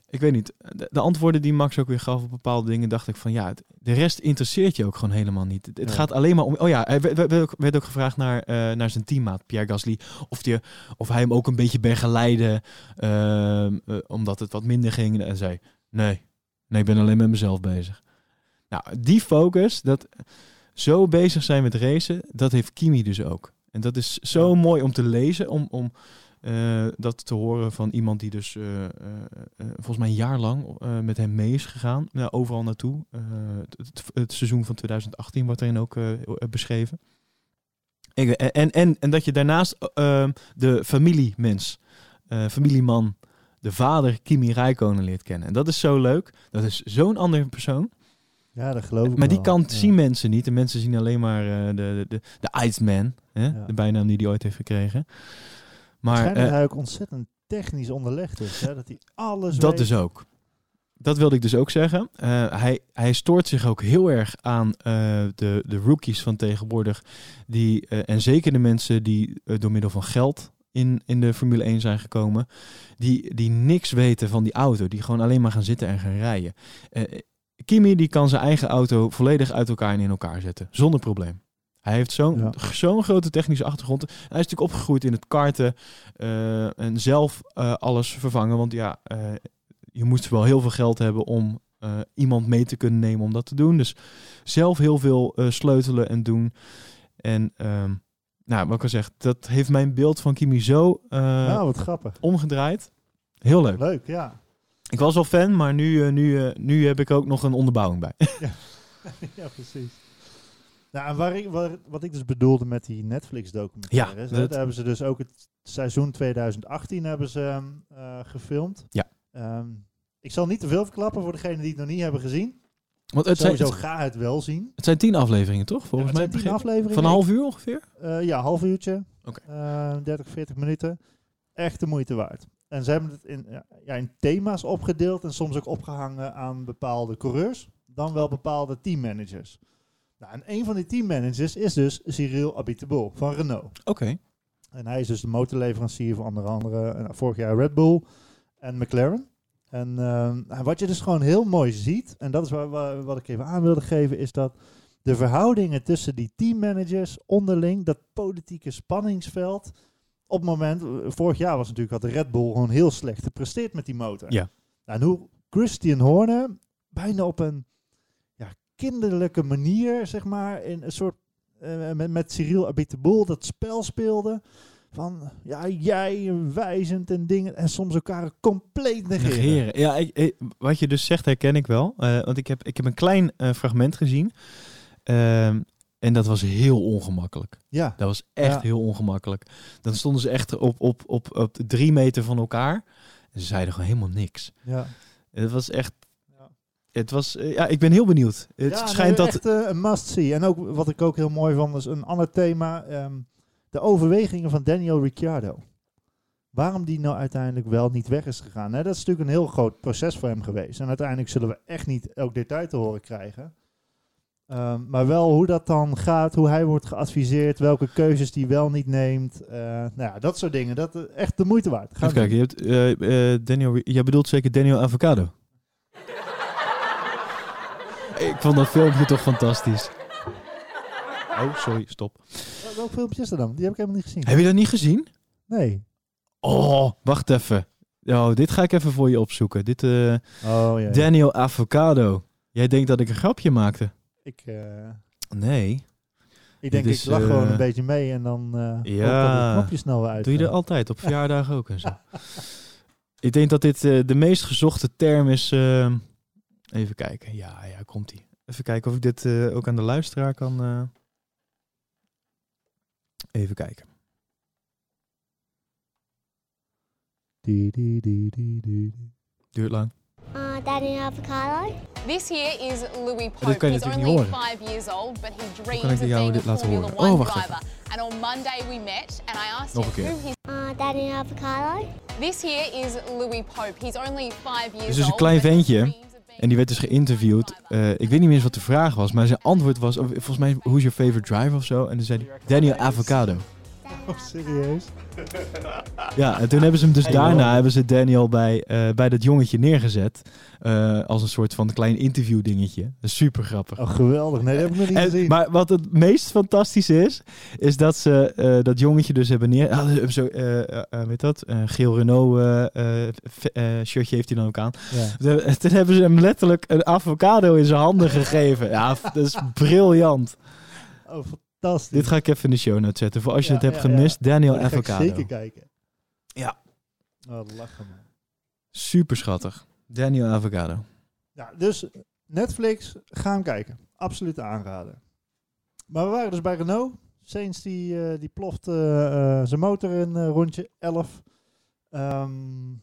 ik weet niet. De, de antwoorden die Max ook weer gaf op bepaalde dingen, dacht ik van ja, het- de rest interesseert je ook gewoon helemaal niet. Het, gaat alleen maar om. Oh ja, hij werd, ook, werd ook gevraagd naar, eh, naar zijn teammaat Pierre Gasly. Of, die, of hij hem ook een beetje begeleidde, eh, omdat het wat minder ging. En zei: Nee, nee, ik ben alleen met mezelf bezig. Nou, die focus, dat zo bezig zijn met racen, dat heeft Kimi dus ook. En dat is zo Ja. mooi om te lezen, om, om eh, dat te horen van iemand die dus eh, eh, volgens mij een jaar lang met hem mee is gegaan. Nou, overal naartoe. Het, het, seizoen van 2018 wordt erin ook beschreven. Ik- en, en, en dat je daarnaast eh, de familiemens, familieman, de vader Kimi Räikkönen leert kennen. En dat is zo leuk. Dat is zo'n andere persoon. Ja, dat geloof ik Maar die wel. kant Ja. zien mensen niet. De mensen zien alleen maar eh, de, de, de, Iceman. Hè? Ja. De bijnaam die hij ooit heeft gekregen. Maar eh, hij ook ontzettend technisch onderlegd is. Hè? Dat hij alles dat weet. dus ook. Dat wilde ik dus ook zeggen. Eh, hij, hij stoort zich ook heel erg aan de, de rookies van tegenwoordig. Die, en zeker de mensen die door middel van geld in, in de Formule 1 zijn gekomen. Die, die niks weten van die auto. Die gewoon alleen maar gaan zitten en gaan rijden. Eh, Kimi die kan zijn eigen auto volledig uit elkaar en in elkaar zetten. Zonder probleem. Hij heeft zo'n Ja. zo'n grote technische achtergrond. Hij is natuurlijk opgegroeid in het karten. eh, en zelf eh, alles vervangen. Want ja, eh, je moest wel heel veel geld hebben om iemand mee te kunnen nemen om dat te doen. Dus zelf heel veel sleutelen en doen. En ehm, nou, wat ik al zeg, dat heeft mijn beeld van Kimi zo Nou, wat grappig. omgedraaid. Heel leuk. Leuk, ja. Ik was al fan, maar nu, eh, nu, eh, nu heb ik ook nog een onderbouwing bij. ja, precies. Nou, en waar ik, waar, wat ik dus bedoelde met die Netflix-documentaires, Ja, hè, dat- daar hebben ze dus ook het seizoen 2018 hebben ze ehm, eh, gefilmd. Ja. Ehm, ik zal niet te veel verklappen voor degenen die het nog niet hebben gezien. Want het zijn, Sowieso het, ga het wel zien. het zijn tien afleveringen, toch? Volgens Ja, mij zijn tien afleveringen. Van een half uur ongeveer? Eh, ja, half uurtje. Oké. Eh, 30, 40 minuten. Echt de moeite waard. En ze hebben het in, ja, in thema's opgedeeld en soms ook opgehangen aan bepaalde coureurs. Dan wel bepaalde teammanagers. Nou, en een van die teammanagers is dus Cyril Abiteboul van Renault. Oké. En hij is dus de motorleverancier van onder andere eh, vorig jaar Red Bull en McLaren. En eh, wat je dus gewoon heel mooi ziet, en dat is waar, waar- wat ik even aan wilde geven, is dat de verhoudingen tussen die teammanagers onderling, dat politieke spanningsveld, op het moment, vorig jaar was natuurlijk, had de Red Bull gewoon heel slecht gepresteerd met die motor. Ja. Nou, en hoe Christian Horner bijna op een ja, kinderlijke manier, zeg maar, in een soort, eh, met, met Cyril Abiteboul dat spel speelde. Van, ja, jij wijzend en dingen. En soms elkaar compleet negeren. Negeren. Ja, ik, ik- wat je dus zegt herken ik wel. Eh, want ik heb, ik heb een klein eh, fragment gezien. En dat was heel ongemakkelijk. Ja, Dat was echt Ja. heel ongemakkelijk. Dan stonden ze echt op, op, op, op drie meter van elkaar. En ze zeiden gewoon helemaal niks. ja. Het was echt... Ja. Het was... eh, ja, ik ben heel benieuwd. Het ja, schijnt dat... echt eh, een must-see. En ook wat ik ook heel mooi vond, is een ander thema. ehm, de overwegingen van Daniel Ricciardo. Waarom die nou uiteindelijk wel niet weg is gegaan. Hè? Dat is natuurlijk een heel groot proces voor hem geweest. En uiteindelijk zullen we echt niet elk detail te horen krijgen. Ehm, maar wel hoe dat dan gaat, hoe hij wordt geadviseerd, welke keuzes hij wel niet neemt. Eh, nou ja, dat soort dingen. Dat is echt de moeite waard. Ga Even kijken, je hebt, eh, eh, Daniel, jij bedoelt zeker Daniel Avocado? ik vond dat filmpje toch fantastisch. Oh, sorry, stop. Wel- Welk filmpje is dat dan? Die heb ik helemaal niet gezien. Heb je dat niet gezien? Nee. Oh, wacht even. Oh, dit ga ik even voor je opzoeken. Dit, eh, Oh ja. Daniel Avocado. Jij denkt dat ik een grapje maakte? Ik, eh, Nee. ik denk, is, ik lach gewoon eh, een beetje mee en dan eh hoop ja. het knopje snel uit. Doe je dat altijd op verjaardagen ook en zo? ik denk dat dit eh, de meest gezochte term is. eh, even kijken. Ja, ja, komt ie. Even kijken of ik dit eh, ook aan de luisteraar kan. eh, Even kijken. Duurt lang. Daddy avocado. This here is Louis dit Pope. kan je He's natuurlijk only niet horen. five years old, but he kan dreams ik of die jou being a dit laten Formula horen? One Oh, wacht driver. And on Monday we met, and I asked Nog him een keer. who his. Uh, Daddy avocado. This here is Louis Pope. He's only five years is dus een old. klein but he ventje, dreams of being En die werd dus geïnterviewd. Eh, ik weet niet meer eens wat de vraag was, maar zijn antwoord was, of, volgens mij, who's your favorite driver of zo? En dan zei hij, Daniel Avocado. Oh, serieus? Ja, en toen hebben ze hem dus Hey, daarna hebben ze Daniel bij, eh, bij dat jongetje neergezet. eh, als een soort van klein interview dingetje. Super grappig. Oh, geweldig. Nee, dat heb ik nog niet En- gezien. maar wat het meest fantastische is, is dat ze eh, dat jongetje dus hebben neer... Ah, zo, eh, eh, eh, weet dat? Eh, geel Renault eh, eh, eh, shirtje heeft hij dan ook aan. ja. Toen toen hebben ze hem letterlijk een avocado in zijn handen gegeven. Ja, dat is briljant. Oh, fantastisch. Dit ga ik even in de show notes zetten. Voor als je Ja, het hebt gemist, Daniel Dat Avocado. zeker kijken. Ja. Oh, lachen man. Super schattig. Daniel Avocado. Ja, dus Netflix, ga hem kijken. Absoluut aanraden. Maar we waren dus bij Renault. Sainz die, eh, die ploft eh, eh, zijn motor in rondje 11. Ehm,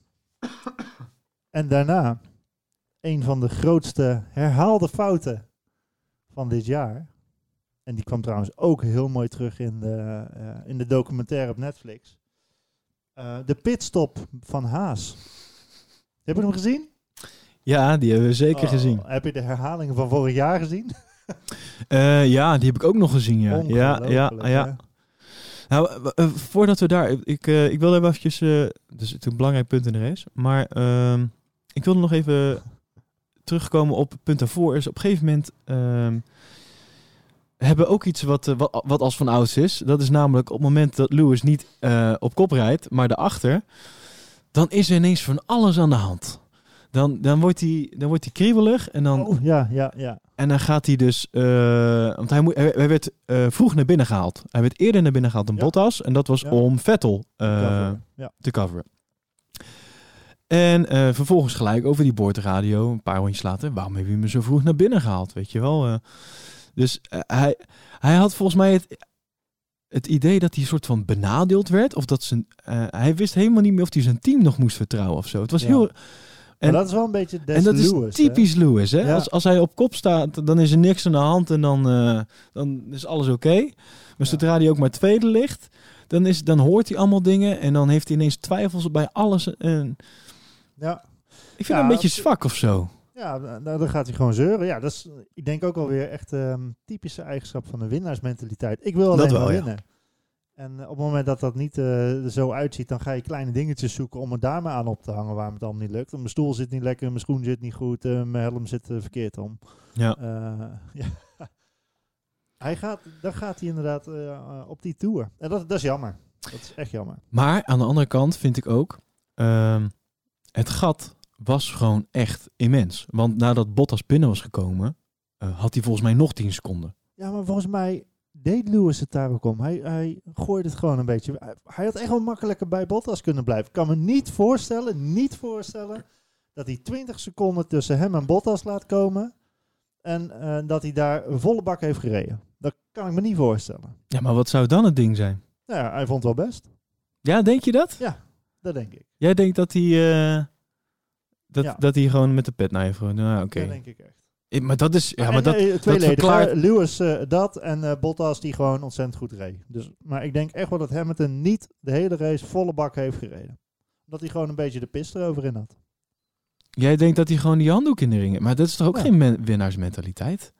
en daarna een van de grootste herhaalde fouten van dit jaar. En die kwam trouwens ook heel mooi terug in de, eh, in de documentaire op Netflix. Eh, de pitstop van Haas. Heb je hem gezien? Ja, die hebben we zeker Oh, gezien. Heb je de herhalingen van vorig jaar gezien? Eh, ja, die heb ik ook nog gezien, ja. Ja, ja, ja. hè? Nou, voordat we daar... Ik, eh, ik wilde even eventjes... dus het is een belangrijk punt in de race. Maar ehm, ik wilde nog even terugkomen op het punt daarvoor. Is op een gegeven moment... hebben ook iets wat, eh, wat, wat als van ouds is. Dat is namelijk op het moment dat Lewis niet eh, op kop rijdt, maar daarachter... Dan is er ineens van alles aan de hand. Dan, dan, wordt hij, dan wordt hij kriebelig en dan, Oh, ja, ja, ja. en dan gaat hij dus, eh, want hij, moet, hij, hij werd vroeg naar binnen gehaald. Hij werd eerder naar binnen gehaald dan Ja. Bottas. En dat was Ja. om Vettel ja. te coveren. En vervolgens gelijk over die boordradio, een paar rondjes later. Waarom heb je me zo vroeg naar binnen gehaald, weet je wel? eh. Dus eh, hij, hij had volgens mij het, het idee dat hij een soort van benadeeld werd. Of dat zijn, eh, hij wist helemaal niet meer of hij zijn team nog moest vertrouwen of zo. Het was Ja. heel... Maar En- dat is wel een beetje Des en dat Lewis, is typisch Lewis. Hè? Ja. Als, als hij op kop staat, dan is er niks aan de hand en dan, eh, dan is alles oké. Maar Ja. zodra hij ook maar tweede ligt, dan, is, dan hoort hij allemaal dingen en dan heeft hij ineens twijfels bij alles. En? Ja, ik vind Ja, hem een beetje zwak of zo. Ja nou, dan gaat hij gewoon zeuren. Ja, dat is, ik denk ook alweer echt ehm typische eigenschap van de winnaarsmentaliteit. Ik wil alleen wel, maar ja. winnen. En eh, op het moment dat dat niet eh, er zo uitziet, dan ga je kleine dingetjes zoeken om er daar maar aan op te hangen waarom het allemaal niet lukt. Mijn stoel zit niet lekker, mijn schoen zit niet goed, eh, mijn helm zit eh, verkeerd om. Ja. Eh, ja. Hij gaat, dan gaat hij inderdaad eh, eh, op die tour. En dat, dat is jammer. Dat is echt jammer. Maar aan de andere kant vind ik ook, ehm, het gat was gewoon echt immens. Want nadat Bottas binnen was gekomen, eh, had hij volgens mij nog 10 seconden. Ja, maar volgens mij deed Lewis het daar ook om. Hij, hij gooide het gewoon een beetje. Hij, had echt wel makkelijker bij Bottas kunnen blijven. Ik kan me niet voorstellen, niet voorstellen, dat hij 20 seconden tussen hem en Bottas laat komen. En eh, dat hij daar een volle bak heeft gereden. Dat kan ik me niet voorstellen. Ja, maar wat zou dan het ding zijn? Nou ja, hij vond het wel best. Ja, denk je dat? Dat denk ik. Jij denkt dat hij, eh, dat, Ja. dat hij gewoon met de pet naar je gewoon. Nou, oké. Dat denk ik echt. Eh, Maar dat is, ja, maar dat, eh, tweeledig, verklaart- hè. Lewis eh, dat en eh, Bottas die gewoon ontzettend goed reed. Dus, maar ik denk echt wel dat Hamilton niet de hele race volle bak heeft gereden. Omdat hij gewoon een beetje de pist erover in had. jij denkt dat hij gewoon die handdoek in de ring. Maar dat is toch ook Ja. geen men- winnaarsmentaliteit?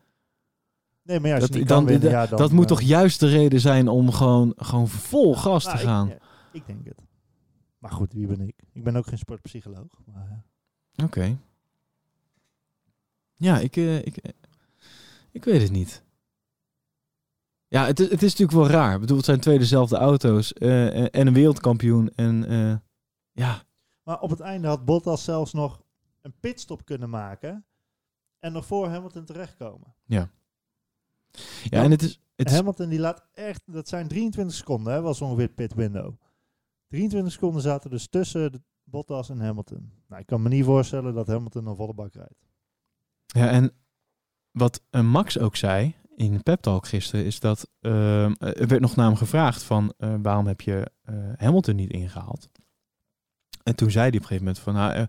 Nee, maar ja, Dat, dan, kan winnen, dat- ja, dan, dat moet eh, toch juist de reden zijn om gewoon, gewoon vol gas nou, te ik- gaan? Ik, ik denk het. Maar goed, wie ben ik? Ik ben ook geen sportpsycholoog. Maar, Oké. Ja, ik, eh, ik, eh, ik weet het niet. Ja, het is, het is natuurlijk wel raar. Ik bedoel, het zijn twee dezelfde auto's eh, en, en een wereldkampioen. En ja, maar op het einde had Bottas zelfs nog een pitstop kunnen maken. En nog voor Hamilton terechtkomen. ja, Ja, en het is... Het Hamilton die laat echt, dat zijn 23 seconden, hè, was ongeveer pit window. 23 seconden zaten dus tussen de Bottas en Hamilton. Nou, ik kan me niet voorstellen dat Hamilton een volle bak rijdt. Ja, en wat eh, Max ook zei in pep talk gisteren is dat eh, er werd nog naar hem gevraagd van eh, waarom heb je Hamilton niet ingehaald? En toen zei hij op een gegeven moment van nou,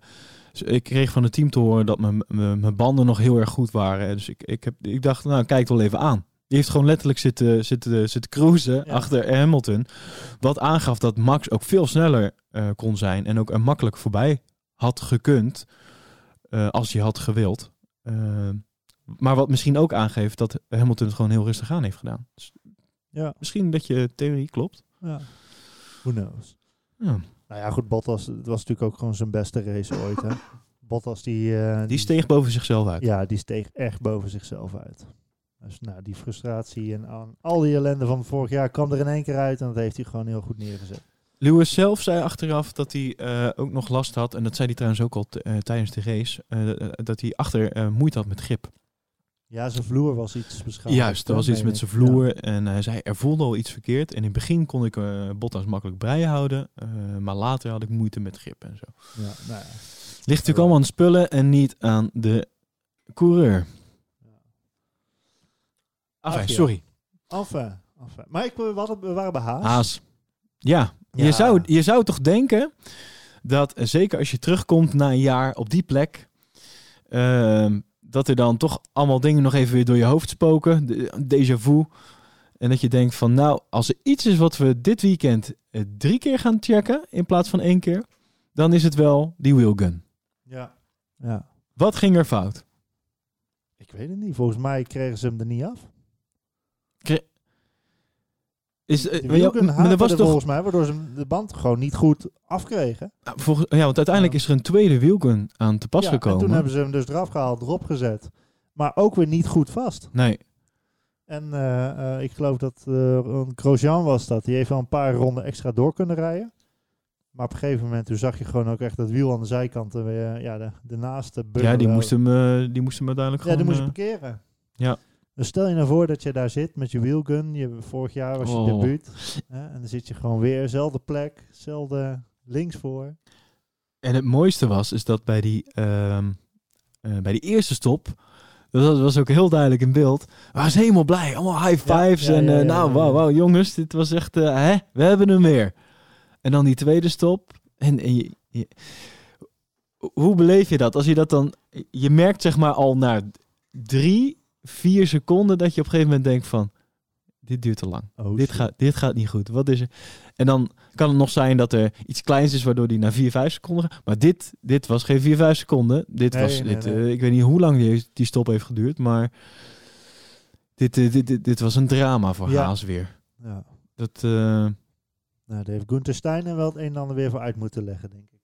ik kreeg van het team te horen dat mijn banden nog heel erg goed waren. Dus ik, ik, heb, ik dacht, nou kijk het wel even aan. Die heeft gewoon letterlijk zitten, zitten, zitten cruisen Ja. achter Hamilton. Wat aangaf dat Max ook veel sneller eh, kon zijn en ook er makkelijk voorbij had gekund eh, als hij had gewild. Uh, maar wat misschien ook aangeeft dat Hamilton het gewoon heel rustig aan heeft gedaan. Dus Ja, misschien dat je theorie klopt. Ja. Who knows? Ja. Nou ja, goed, Bottas, het was natuurlijk ook gewoon zijn beste race ooit, hè. Bottas, die... eh, Die steeg boven zichzelf uit. Ja, die steeg echt boven zichzelf uit. Dus nou, die frustratie en al die ellende van vorig jaar kwam er in één keer uit en dat heeft hij gewoon heel goed neergezet. Lewis zelf zei achteraf dat hij eh, ook nog last had, en dat zei hij trouwens ook al eh, tijdens de race, eh, dat hij achter moeite had met grip. Ja, zijn vloer was iets beschadigd. Juist, er was iets met zijn vloer en hij zei er voelde al iets verkeerd. En in het begin kon ik Bottas makkelijk breien houden, maar later had ik moeite met grip en zo. Ja, nou ja. Ligt natuurlijk allemaal aan spullen en niet aan de coureur. Enfin, sorry. Enfin, enfin. Maar ik, we, hadden, we waren bij Haas. Haas. Ja, Ja. Je, zou, je zou toch denken dat, eh, zeker als je terugkomt na een jaar op die plek, ehm, dat er dan toch allemaal dingen nog even weer door je hoofd spoken. De, déjà vu. En dat je denkt van, nou, als er iets is wat we dit weekend eh, drie keer gaan checken in plaats van één keer, dan is het wel die wheelgun. Ja. ja. Wat ging er fout? Ik weet het niet. Volgens mij kregen ze hem er niet af. Is, Die maar ja, was toch, volgens mij, waardoor ze de band gewoon niet goed afkregen. Nou, volgens, ja, want uiteindelijk Ja. is er een tweede wheelgun aan te pas Ja, gekomen. En toen hebben ze hem dus eraf gehaald, erop gezet. Maar ook weer niet goed vast. Nee, En eh, eh, ik geloof dat een Grosjean was dat. Die heeft wel een paar ronden extra door kunnen rijden. Maar op een gegeven moment toen zag je gewoon ook echt dat wiel aan de zijkant. en weer, ja, de, de naaste ja, die wel- moest hem, die moest hem uiteindelijk Ja, die gewoon... moest je eh, parkeren. ja. Dus stel je nou voor dat je daar zit met je wheelgun. Je, vorig jaar was je Oh. debuut. Hè, en dan zit je gewoon weer, zelfde plek, zelfde links voor. En het mooiste was, is dat bij die, ehm, eh, bij die eerste stop, dat was- was ook heel duidelijk in beeld, ze helemaal blij. Allemaal high fives ja, en eh, ja, nou, wauw, wauw, jongens, dit was echt, eh, hè, we hebben hem weer. En dan die tweede stop. En, en je, je- hoe beleef je dat? Als je dat dan, je merkt zeg maar al na drie, vier seconden dat je op een gegeven moment denkt van, dit duurt te lang. Oh, dit, gaat, dit gaat niet goed. Wat is er? En dan kan het nog zijn dat er iets kleins is waardoor die na 4, 5 seconden. gaat. Maar dit, dit was geen 4, 5 seconden. Dit Nee, was, nee, dit, nee. eh, ik weet niet hoe lang die, die stop heeft geduurd. Maar dit, eh, dit, dit, dit was een drama voor Ja. Haas weer. Ja. Dat, eh, Nou, daar heeft Gunther Steiner wel het een en ander weer voor uit moeten leggen, denk ik.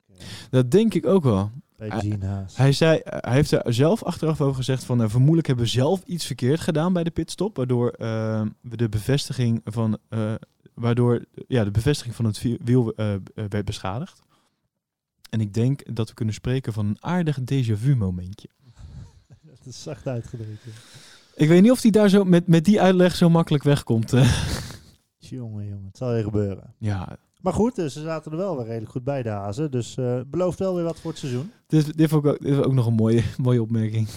dat denk ik ook wel. Hij- Gene Haas. Hij, zei, hij heeft er zelf achteraf over gezegd van uh, vermoedelijk hebben we zelf iets verkeerd gedaan bij de pitstop, waardoor eh, we de bevestiging van eh, waardoor ja, de bevestiging van het wiel eh, eh, werd beschadigd. En ik denk dat we kunnen spreken van een aardig déjà vu momentje. Dat is zacht uitgedrukt. ja. Ik weet niet of hij daar zo met, met die uitleg zo makkelijk wegkomt. eh. Jongen, jongen, het zal je gebeuren. ja, Maar goed, dus ze zaten er wel weer redelijk goed bij, de Hazen. Dus eh belooft wel weer wat voor het seizoen. dit, dit, vond ik ook, dit is ook nog een mooie, mooie opmerking.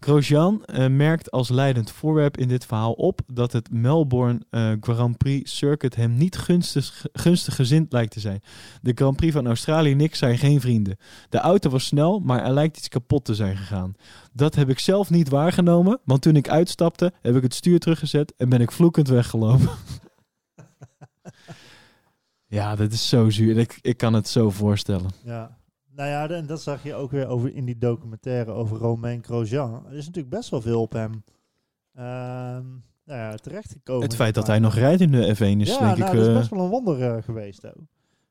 Grosjean eh, merkt als leidend voorwerp in dit verhaal op dat het Melbourne eh, Grand Prix circuit hem niet gunstig, gunstig gezind lijkt te zijn. De Grand Prix van Australië en Nick zijn geen vrienden. De auto was snel, maar er lijkt iets kapot te zijn gegaan. Dat heb ik zelf niet waargenomen, want toen ik uitstapte heb ik het stuur teruggezet en ben ik vloekend weggelopen. ja, dat is zo zuur. Ik, ik kan het zo voorstellen. Ja. Nou ja, en dat zag je ook weer over in die documentaire over Romain Grosjean. Er is natuurlijk best wel veel op hem ehm nou ja, terechtgekomen. Het feit dat hij nog rijdt in de F1 is ja, denk nou, ik... dat is eh, best wel een wonder eh, geweest ook.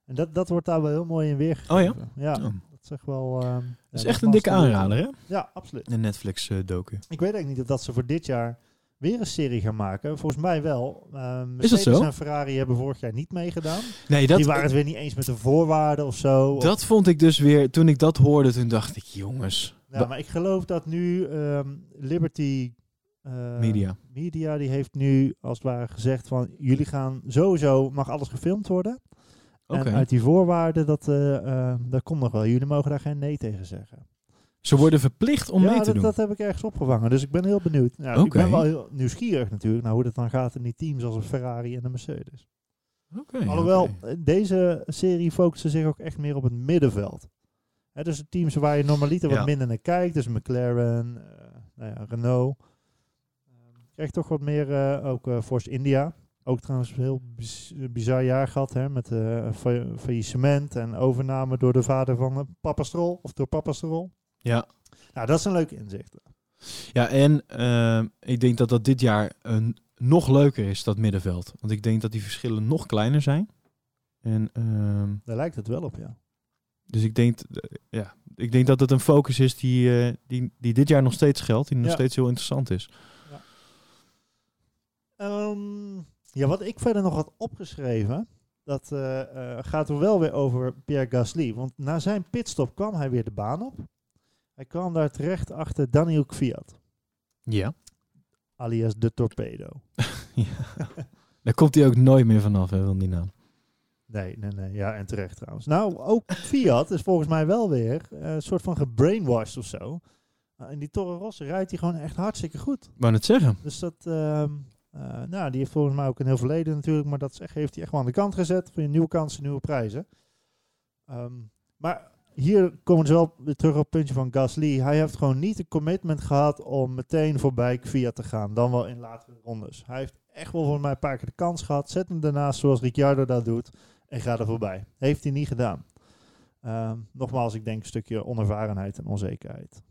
En dat, dat wordt daar wel heel mooi in weergegeven. Oh ja? Ja, oh. dat is echt wel... ehm, Dat is ja, echt een dikke aanrader, hè? Ja, absoluut. Een Netflix-docu. Ik weet eigenlijk niet of dat ze voor dit jaar weer een serie gaan maken. Volgens mij wel. Ehm Is dat zo? en Ferrari hebben vorig jaar niet meegedaan. Nee, Die dat, waren het weer niet eens met de voorwaarden of zo. Of- dat vond ik dus weer... Toen ik dat hoorde, toen dacht ik, jongens... Ja, maar ik geloof dat nu ehm, Liberty eh, Media. Media die heeft nu als het ware gezegd van jullie gaan sowieso mag alles gefilmd worden. Oké. En uit die voorwaarden dat eh eh, daar komt nog wel. Jullie mogen daar geen nee tegen zeggen. Ze worden verplicht om ja, mee te dat, doen. dat heb ik ergens opgevangen. Dus ik ben heel benieuwd. Nou, Ik ben wel heel nieuwsgierig natuurlijk naar hoe dat dan gaat in die teams als een Ferrari en de Mercedes. Oké, Alhoewel, eh, deze serie focuste zich ook echt meer op het middenveld. Hè, dus de teams waar je normaliter Ja. wat minder naar kijkt, dus McLaren, eh, nou ja, Renault. Ehm, Krijg toch wat meer, eh, ook Force India. Ook trouwens een heel biz- bizar jaar gehad, hè, met fa- faillissement en overname door de vader van Papa Stroll, of door Papa Stroll. Ja. Nou, dat zijn leuke inzichten. Ja, en eh, ik denk dat dat dit jaar een nog leuker is, dat middenveld. Want ik denk dat die verschillen nog kleiner zijn. En, ehm, Daar lijkt het wel op, ja. dus ik denk, eh, ja, ik denk dat het een focus is die, eh, die, die dit jaar nog steeds geldt. Die nog Ja. steeds heel interessant is. Ehm, ja, wat ik verder nog had opgeschreven, dat eh, gaat er wel weer over Pierre Gasly. Want na zijn pitstop kwam hij weer de baan op. Hij kwam daar terecht achter Daniel Kvyat, Ja. alias de Torpedo. Daar komt hij ook nooit meer vanaf, hè, van die naam. Nee, nee, nee. Ja, en terecht trouwens. Nou, ook Fiat is volgens mij wel weer eh, een soort van gebrainwashed of zo. Uh, in die Toro Rosso rijdt hij gewoon echt hartstikke goed. Wou net zeggen. Dus dat, ehm, eh, nou, die heeft volgens mij ook een heel verleden natuurlijk, maar dat heeft hij echt wel aan de kant gezet voor je nieuwe kansen, nieuwe prijzen. Ehm, maar hier komen ze wel weer terug op het puntje van Gasly. Hij heeft gewoon niet de commitment gehad om meteen voorbij Fiat te gaan, dan wel in latere rondes. Hij heeft echt wel voor mij een paar keer de kans gehad. Zet hem daarnaast zoals Ricciardo dat doet en ga er voorbij. Heeft hij niet gedaan. Ehm, nogmaals, ik denk een stukje onervarenheid en onzekerheid.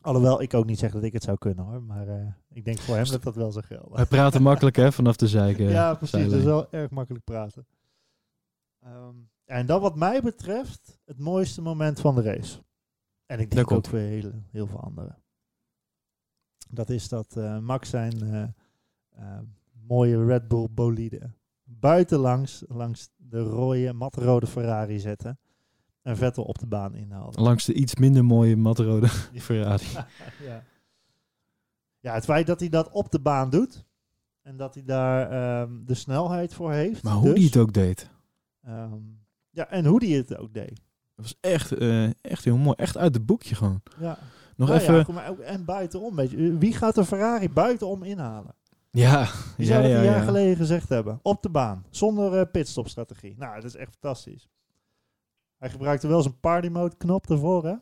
Alhoewel ik ook niet zeg dat ik het zou kunnen hoor. Maar eh, ik denk voor hem dat dat wel zou gelden. Wij praten makkelijk, hè, vanaf de zijke. ja, precies. Dat is wel erg makkelijk praten. Ehm, en dan wat mij betreft het mooiste moment van de race. En ik denk ook voor heel, heel veel anderen. Dat is dat eh, Max zijn eh, eh, mooie Red Bull bolide buitenlangs langs de rode, matrode Ferrari zetten. En Vettel op de baan inhaalde. Langs de iets minder mooie matrode Ferrari. ja. ja, het feit dat hij dat op de baan doet. En dat hij daar ehm, de snelheid voor heeft. Maar hoe dus, die het ook deed. ehm, ja, en hoe die het ook deed. Dat was echt, eh, echt heel mooi. Echt uit het boekje gewoon. Ja. Nog Nou even... Ja, goed, maar ook, en buitenom, weet je. Wie gaat de Ferrari buitenom inhalen? Ja, Die zou dat ja, een jaar ja. geleden gezegd hebben. Op de baan. Zonder eh, pitstopstrategie. Nou, dat is echt fantastisch. Hij gebruikte wel zijn party mode knop ervoor, hè.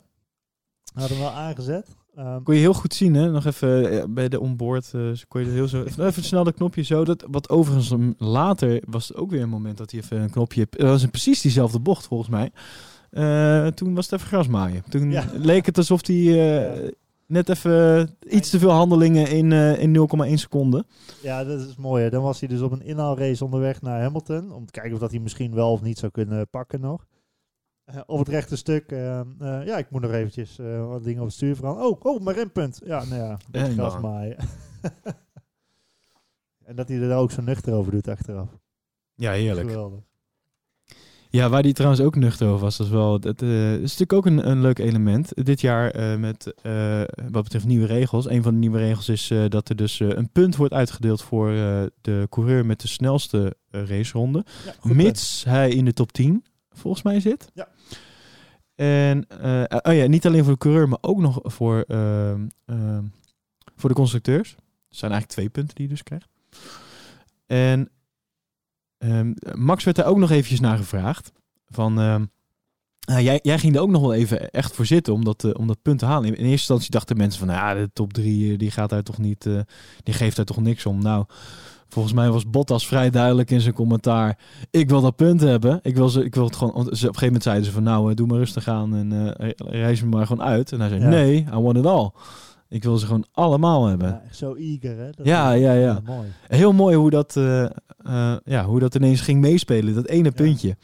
Had hem wel aangezet. Ehm, Kon je heel goed zien, hè? Nog even eh, bij de onboard. eh, kon je heel zo, even, even snel dat knopje zo. Dat, wat overigens um, later was het ook weer een moment dat hij even een knopje. Dat was precies diezelfde bocht volgens mij. Eh, toen was het even grasmaaien. Toen Ja. leek het alsof hij net even iets te veel handelingen in, in 0,1 seconde. Ja, dat is mooi. Hè. Dan was hij dus op een inhaalrace onderweg naar Hamilton. Om te kijken of dat hij misschien wel of niet zou kunnen pakken nog. Eh, op het rechte stuk. eh, eh, ja, ik moet nog eventjes eh, wat dingen op het stuur veranderen. Oh, oh, mijn rempunt. Ja, nou ja, een beetje En gras dan. maaien. en dat hij er ook zo nuchter over doet achteraf. Ja, heerlijk. Geweldig. Ja, waar die trouwens ook nuchter over was, dat is wel. Dat is natuurlijk ook een, een leuk element. Dit jaar met wat betreft nieuwe regels. Een van de nieuwe regels is dat er dus een punt wordt uitgedeeld voor de coureur met de snelste raceronde. Ja, Mits hij in de top 10 volgens mij zit. Ja. En eh, oh ja, niet alleen voor de coureur, maar ook nog voor, ehm, ehm, voor de constructeurs. Er zijn eigenlijk twee punten die je dus krijgt. En ehm, Max werd daar ook nog eventjes naar gevraagd. Van, nou, jij, jij ging er ook nog wel even echt voor zitten om dat, eh, om dat punt te halen. In, eerste instantie dachten mensen van, nou ja, de top 3 die gaat daar toch niet, eh, die geeft daar toch niks om. Nou, volgens mij was Bottas vrij duidelijk in zijn commentaar. Ik wil dat punt hebben. Ik wil, ze, ik wil het gewoon. ze- Op een gegeven moment zeiden ze van, nou, eh, doe maar rustig aan en eh, reis me maar gewoon uit. En hij zei, Ja. nee, I want it all. Ik wil ze gewoon allemaal hebben. Ja, echt zo eager, hè? Dat Ja, ja, ja. Mooi. Heel mooi hoe dat, eh, ja, hoe dat ineens ging meespelen, dat ene puntje.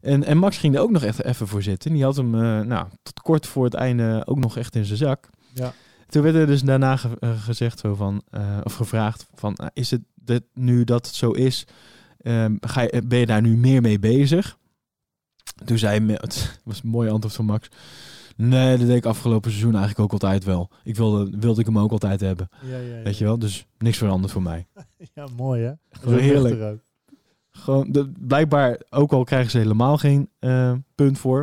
En, en Max ging er ook nog echt even voor zitten. Die had hem nou, tot kort voor het einde ook nog echt in zijn zak. Ja. Toen werd er dus daarna ge- gezegd zo van, of gevraagd van, is het dit, nu dat het zo is, ehm, ga je, ben je daar nu meer mee bezig? Toen zei hij, me- het was een mooi antwoord van Max. Nee, dat deed ik afgelopen seizoen eigenlijk ook altijd wel. Ik wilde, wilde ik hem ook altijd hebben. Ja, ja, ja. Weet je wel? Dus niks veranderd voor mij. Ja, mooi, hè? Gewoon heerlijk. Gewoon, de, blijkbaar, ook al krijgen ze helemaal geen eh, punt voor.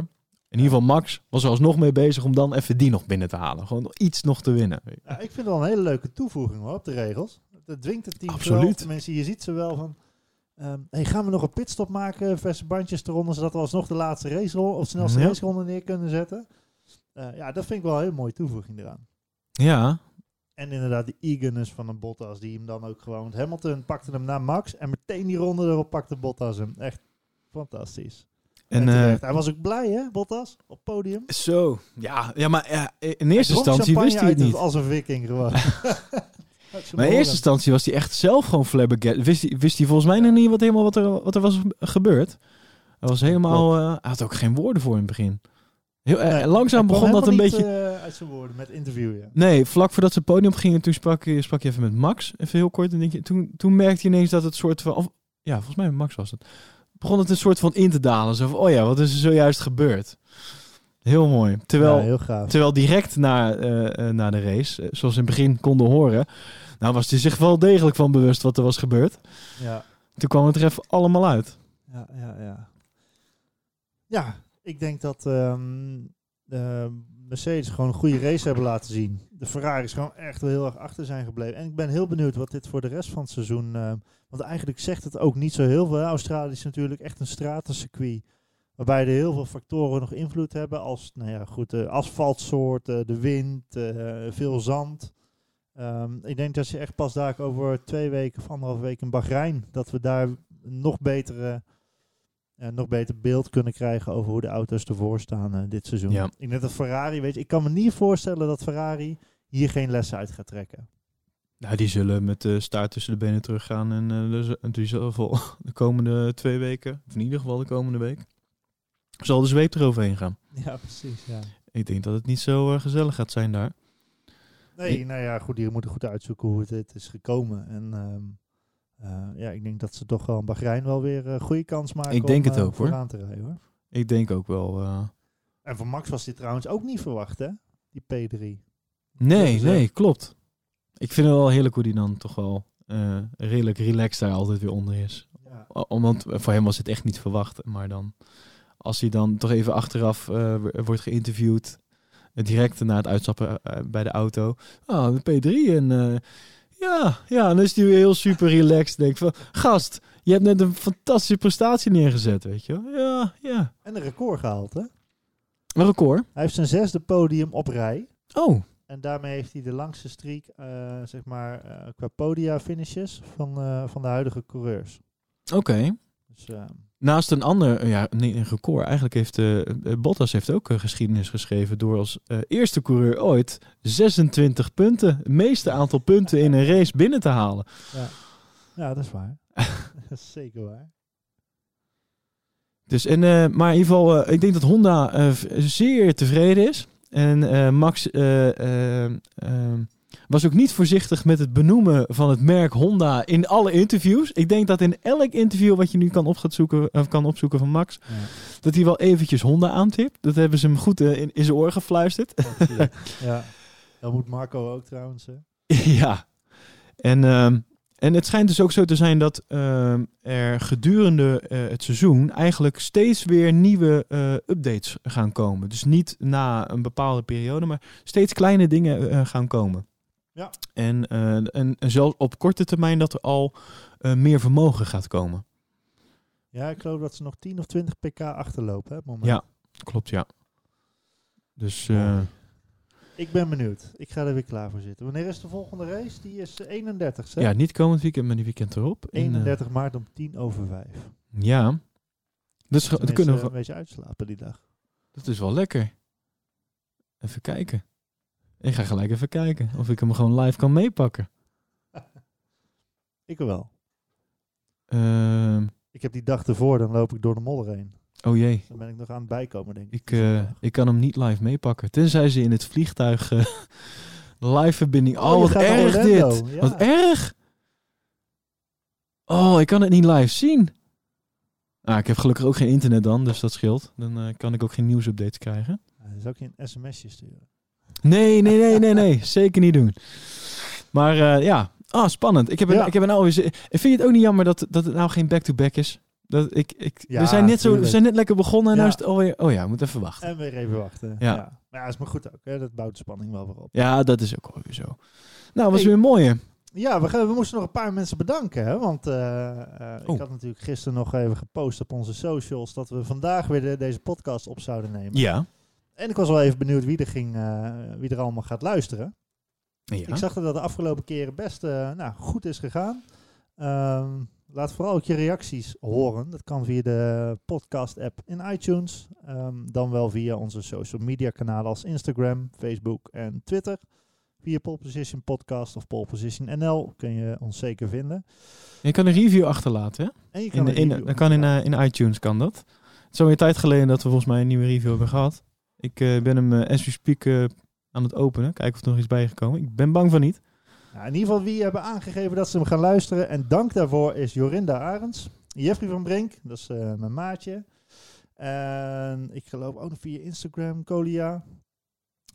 In ieder geval Max was er alsnog mee bezig om dan even die nog binnen te halen. Gewoon iets nog te winnen. Ja, ik vind het wel een hele leuke toevoeging hoor, op de regels. Dat dwingt het team Absoluut. wel. Tenminste, je ziet ze wel van... ehm, hey, gaan we nog een pitstop maken, verse bandjes eronder, zodat we alsnog de laatste raceronde of snelste Ja. raceronde neer kunnen zetten. Eh, ja, dat vind ik wel een hele mooie toevoeging eraan. Ja, En inderdaad, die eagerness van een Bottas, die hem dan ook gewoon... Hamilton pakte hem naar Max en meteen die ronde erop pakte Bottas hem. Echt fantastisch. En, en, eh. Hij was ook blij, hè, Bottas, op podium. zo. Ja, ja maar ja, in eerste instantie wist hij het uit niet. Als een viking gewoon. Maar in eerste instantie was hij echt zelf gewoon flabbergasted. Wist hij, wist hij volgens mij nog niet wat, helemaal wat, er, wat er was gebeurd. Hij was helemaal... eh, hij had ook geen woorden voor in het begin. Heel, eh, Nee, langzaam begon dat een beetje... eh, uit zijn woorden met interviewen. Nee, vlak voordat ze het podium gingen, toen sprak, je- sprak je even met Max. Even heel kort. En denk je, toen, toen merkte je ineens dat het soort van... Of, ja, volgens mij Max was het. Begon het een soort van in te dalen. Zo van, oh ja, wat is er zojuist gebeurd? Heel mooi. Terwijl, ja, heel gaaf. terwijl direct na, eh, na de race, eh, zoals we in het begin konden horen... Nou was hij zich wel degelijk van bewust wat er was gebeurd. Ja. Toen kwam het er even allemaal uit. Ja, ja, ja. Ja, ik denk dat ehm, de Mercedes gewoon een goede race hebben laten zien. De Ferraris gewoon echt wel heel erg achter zijn gebleven. En ik ben heel benieuwd wat dit voor de rest van het seizoen... ehm, want eigenlijk zegt het ook niet zo heel veel. Australië is natuurlijk echt een stratencircuit. Waarbij er heel veel factoren nog invloed hebben. Als, nou ja, goed, de asfaltsoort, de wind, eh, veel zand. Ehm, ik denk dat je echt pas daar over twee weken of anderhalve week in Bahrein... dat we daar nog betere eh, nog beter beeld kunnen krijgen over hoe de auto's ervoor staan eh, dit seizoen. Ja. Ik denk dat Ferrari, weet je, ik kan me niet voorstellen dat Ferrari hier geen lessen uit gaat trekken. Nou, die zullen met de staart tussen de benen teruggaan. En en die vol de komende twee weken, of in ieder geval de komende week, zal de zweep eroverheen gaan. Ja, precies. Ja. Ik denk dat het niet zo eh, gezellig gaat zijn daar. Nee, nou ja, goed, die moeten goed uitzoeken hoe het, het is gekomen. En ehm, eh, ja, ik denk dat ze toch wel in Bahrein wel weer een goede kans maken Ik denk om, het eh, ook, hoor. vooraan te rijden hoor. Ik denk ook wel. eh, En voor Max was dit trouwens ook niet verwacht, hè? Die P3. Nee, Dus, eh, nee, klopt. Ik vind het wel heerlijk hoe die dan toch wel eh, redelijk relaxed daar altijd weer onder is. Ja. O- Want voor hem was het echt niet verwacht. Maar dan, als hij dan toch even achteraf eh, wordt geïnterviewd, eh, direct na het uitstappen eh, bij de auto. Ah, de P3 en ja, ja, dan is hij weer heel super relaxed. Denk van, gast, je hebt net een fantastische prestatie neergezet, weet je wel. Ja, ja. En een record gehaald, hè? Een record. Hij heeft zijn zesde podium op rij. Oh, En daarmee heeft hij de langste streak, zeg maar, qua podia finishes van, van de huidige coureurs. oké. Dus eh, Naast een ander, eh, ja, nee, een record. Eigenlijk heeft eh, Bottas heeft ook geschiedenis geschreven door als eerste coureur ooit 26 punten, het meeste aantal punten in een race binnen te halen. ja, dat is waar. dat is zeker waar. Dus en, maar in ieder geval, ik denk dat Honda zeer tevreden is. En Max eh, eh, eh, was ook niet voorzichtig met het benoemen van het merk Honda in alle interviews. Ik denk dat in elk interview wat je nu kan, op gaat zoeken, of kan opzoeken van Max, Ja, dat hij wel eventjes Honda aantipt. Dat hebben ze hem goed eh, in, in zijn oor gefluisterd. ja. Dat moet Marco ook trouwens. Hè? ja. En, ehm, en het schijnt dus ook zo te zijn dat ehm, er gedurende eh, het seizoen eigenlijk steeds weer nieuwe eh, updates gaan komen. Dus niet na een bepaalde periode, maar steeds kleine dingen eh, gaan komen. Ja. En, eh, en, en zelfs op korte termijn dat er al eh, meer vermogen gaat komen. Ja, ik geloof dat ze nog 10 of 20 pk achterlopen. Hè, moment. Ja. Klopt, ja. Dus eh, Ik ben benieuwd. Ik ga er weer klaar voor zitten. Wanneer is de volgende race? Die is eh, 31 hè? ja, niet komend weekend, maar die weekend erop. En, eh, 31 maart om 10 over 5. ja. Dus dat, Tenminste, kunnen we, een beetje uitslapen die dag. Dat is wel lekker. Even kijken. Ik ga gelijk even kijken of ik hem gewoon live kan meepakken. Ik wel. Ehm, Ik heb die dag ervoor, dan loop ik door de modder heen. oh jee, Dan ben ik nog aan het bijkomen, denk ik. ik, eh, ik kan hem niet live meepakken. Tenzij ze in het vliegtuig eh, live verbinding. Oh, Oh, wat erg dit. ja. Wat erg. Oh, ik kan het niet live zien. Ah, ik heb gelukkig ook geen internet dan, dus dat scheelt. Dan eh, kan ik ook geen nieuwsupdates krijgen. Ja, dan zou ik je een sms'je sturen. Nee, nee, nee, nee, nee. Zeker niet doen. Maar eh, ja, ah, spannend. Ik heb, een, Ja. ik heb een En vind je het ook niet jammer dat, dat het nou geen back-to-back is? Dat ik, ik, Ja, we, zijn net zo, we zijn net lekker begonnen en Ja. nu is het alweer... Oh ja, we moeten even wachten. En weer even wachten. Ja. Ja. Maar ja, is maar goed ook. Hè? Dat bouwt de spanning wel weer op. Ja, dat is ook alweer zo. Nou, was Hey. weer mooi, hè? Ja, we, we moesten nog een paar mensen bedanken. Hè? Want eh, eh, Oh. ik had natuurlijk gisteren nog even gepost op onze socials... dat we vandaag weer de- deze podcast op zouden nemen. Ja. En ik was wel even benieuwd wie er, ging, eh, wie er allemaal gaat luisteren. ja. Ik zag dat dat de afgelopen keren best eh, nou, goed is gegaan. Ehm, laat vooral ook je reacties horen. Dat kan via de podcast-app in iTunes. Ehm, dan wel via onze social media kanalen als Instagram, Facebook en Twitter. Via Pole Position Podcast of Pole Position NL kun je ons zeker vinden. Je kan een review achterlaten, hè? En je In, kan in, dat kan in, eh, in iTunes, kan dat. Het is alweer tijd geleden dat we volgens mij een nieuwe review hebben gehad. Ik eh, ben hem eh, as we speak eh, aan het openen. Kijken of er nog iets bij is gekomen. Ik ben bang van niet. Ja, in ieder geval, wie hebben aangegeven dat ze hem gaan luisteren. En dank daarvoor is Jorinda Arends. Jeffrey van Brink, dat is mijn maatje. En ik geloof ook nog via Instagram, Colia.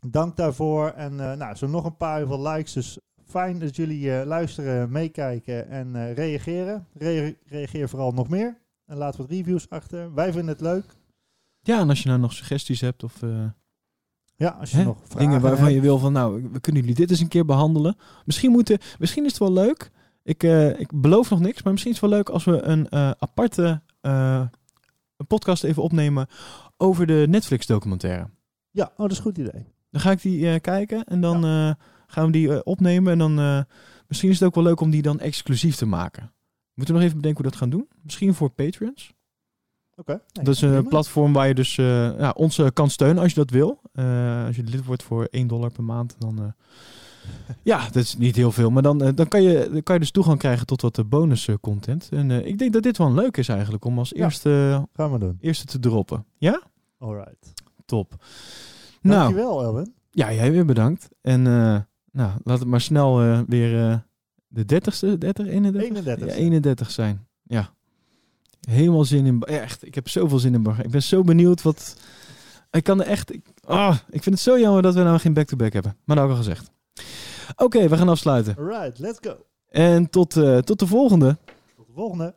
Dank daarvoor. En eh, nou, zo nog een paar veel likes. Dus fijn dat jullie luisteren, meekijken en reageren. Rea- reageer vooral nog meer. En laat wat reviews achter. Wij vinden het leuk. Ja, en als je nou nog suggesties hebt of eh, Ja, als je hè, nog dingen waarvan hebt. je wil van, nou, we kunnen jullie dit eens een keer behandelen. Misschien, moeten, misschien is het wel leuk. Ik, eh, ik beloof nog niks, maar misschien is het wel leuk als we een eh, aparte een podcast even opnemen over de Netflix documentaire. Ja, oh, dat is een goed idee. Dan ga ik die kijken en dan gaan we die opnemen. En dan misschien is het ook wel leuk om die dan exclusief te maken. Moeten we nog even bedenken hoe we dat gaan doen? Misschien voor Patreons. Nee, dat is een platform waar je dus eh, ja, ons eh, kan steunen als je dat wil. Eh, als je lid wordt voor 1 dollar per maand, dan... ja, dat is niet heel veel. Maar dan, dan, kan je, dan kan je dus toegang krijgen tot wat bonus content. En ik denk dat dit wel leuk is eigenlijk om als Ja. eerste, Gaan we doen. eerste te droppen. Ja? Alright. Top. Nou, Dankjewel, Elwin. ja, jij weer bedankt. En nou, laat het maar snel weer de 30ste, 30, 31? 31. Ja, 31 zijn. Ja. Helemaal zin in. Echt, ik heb zoveel zin in. Bahrein. Ik ben zo benieuwd wat. Ik kan er echt. Ik, ah, ik vind het zo jammer dat we nou geen back-to-back hebben. Maar dat ook al gezegd. Oké, we gaan afsluiten. Alright, let's go. En tot, eh, tot de volgende. Tot de volgende.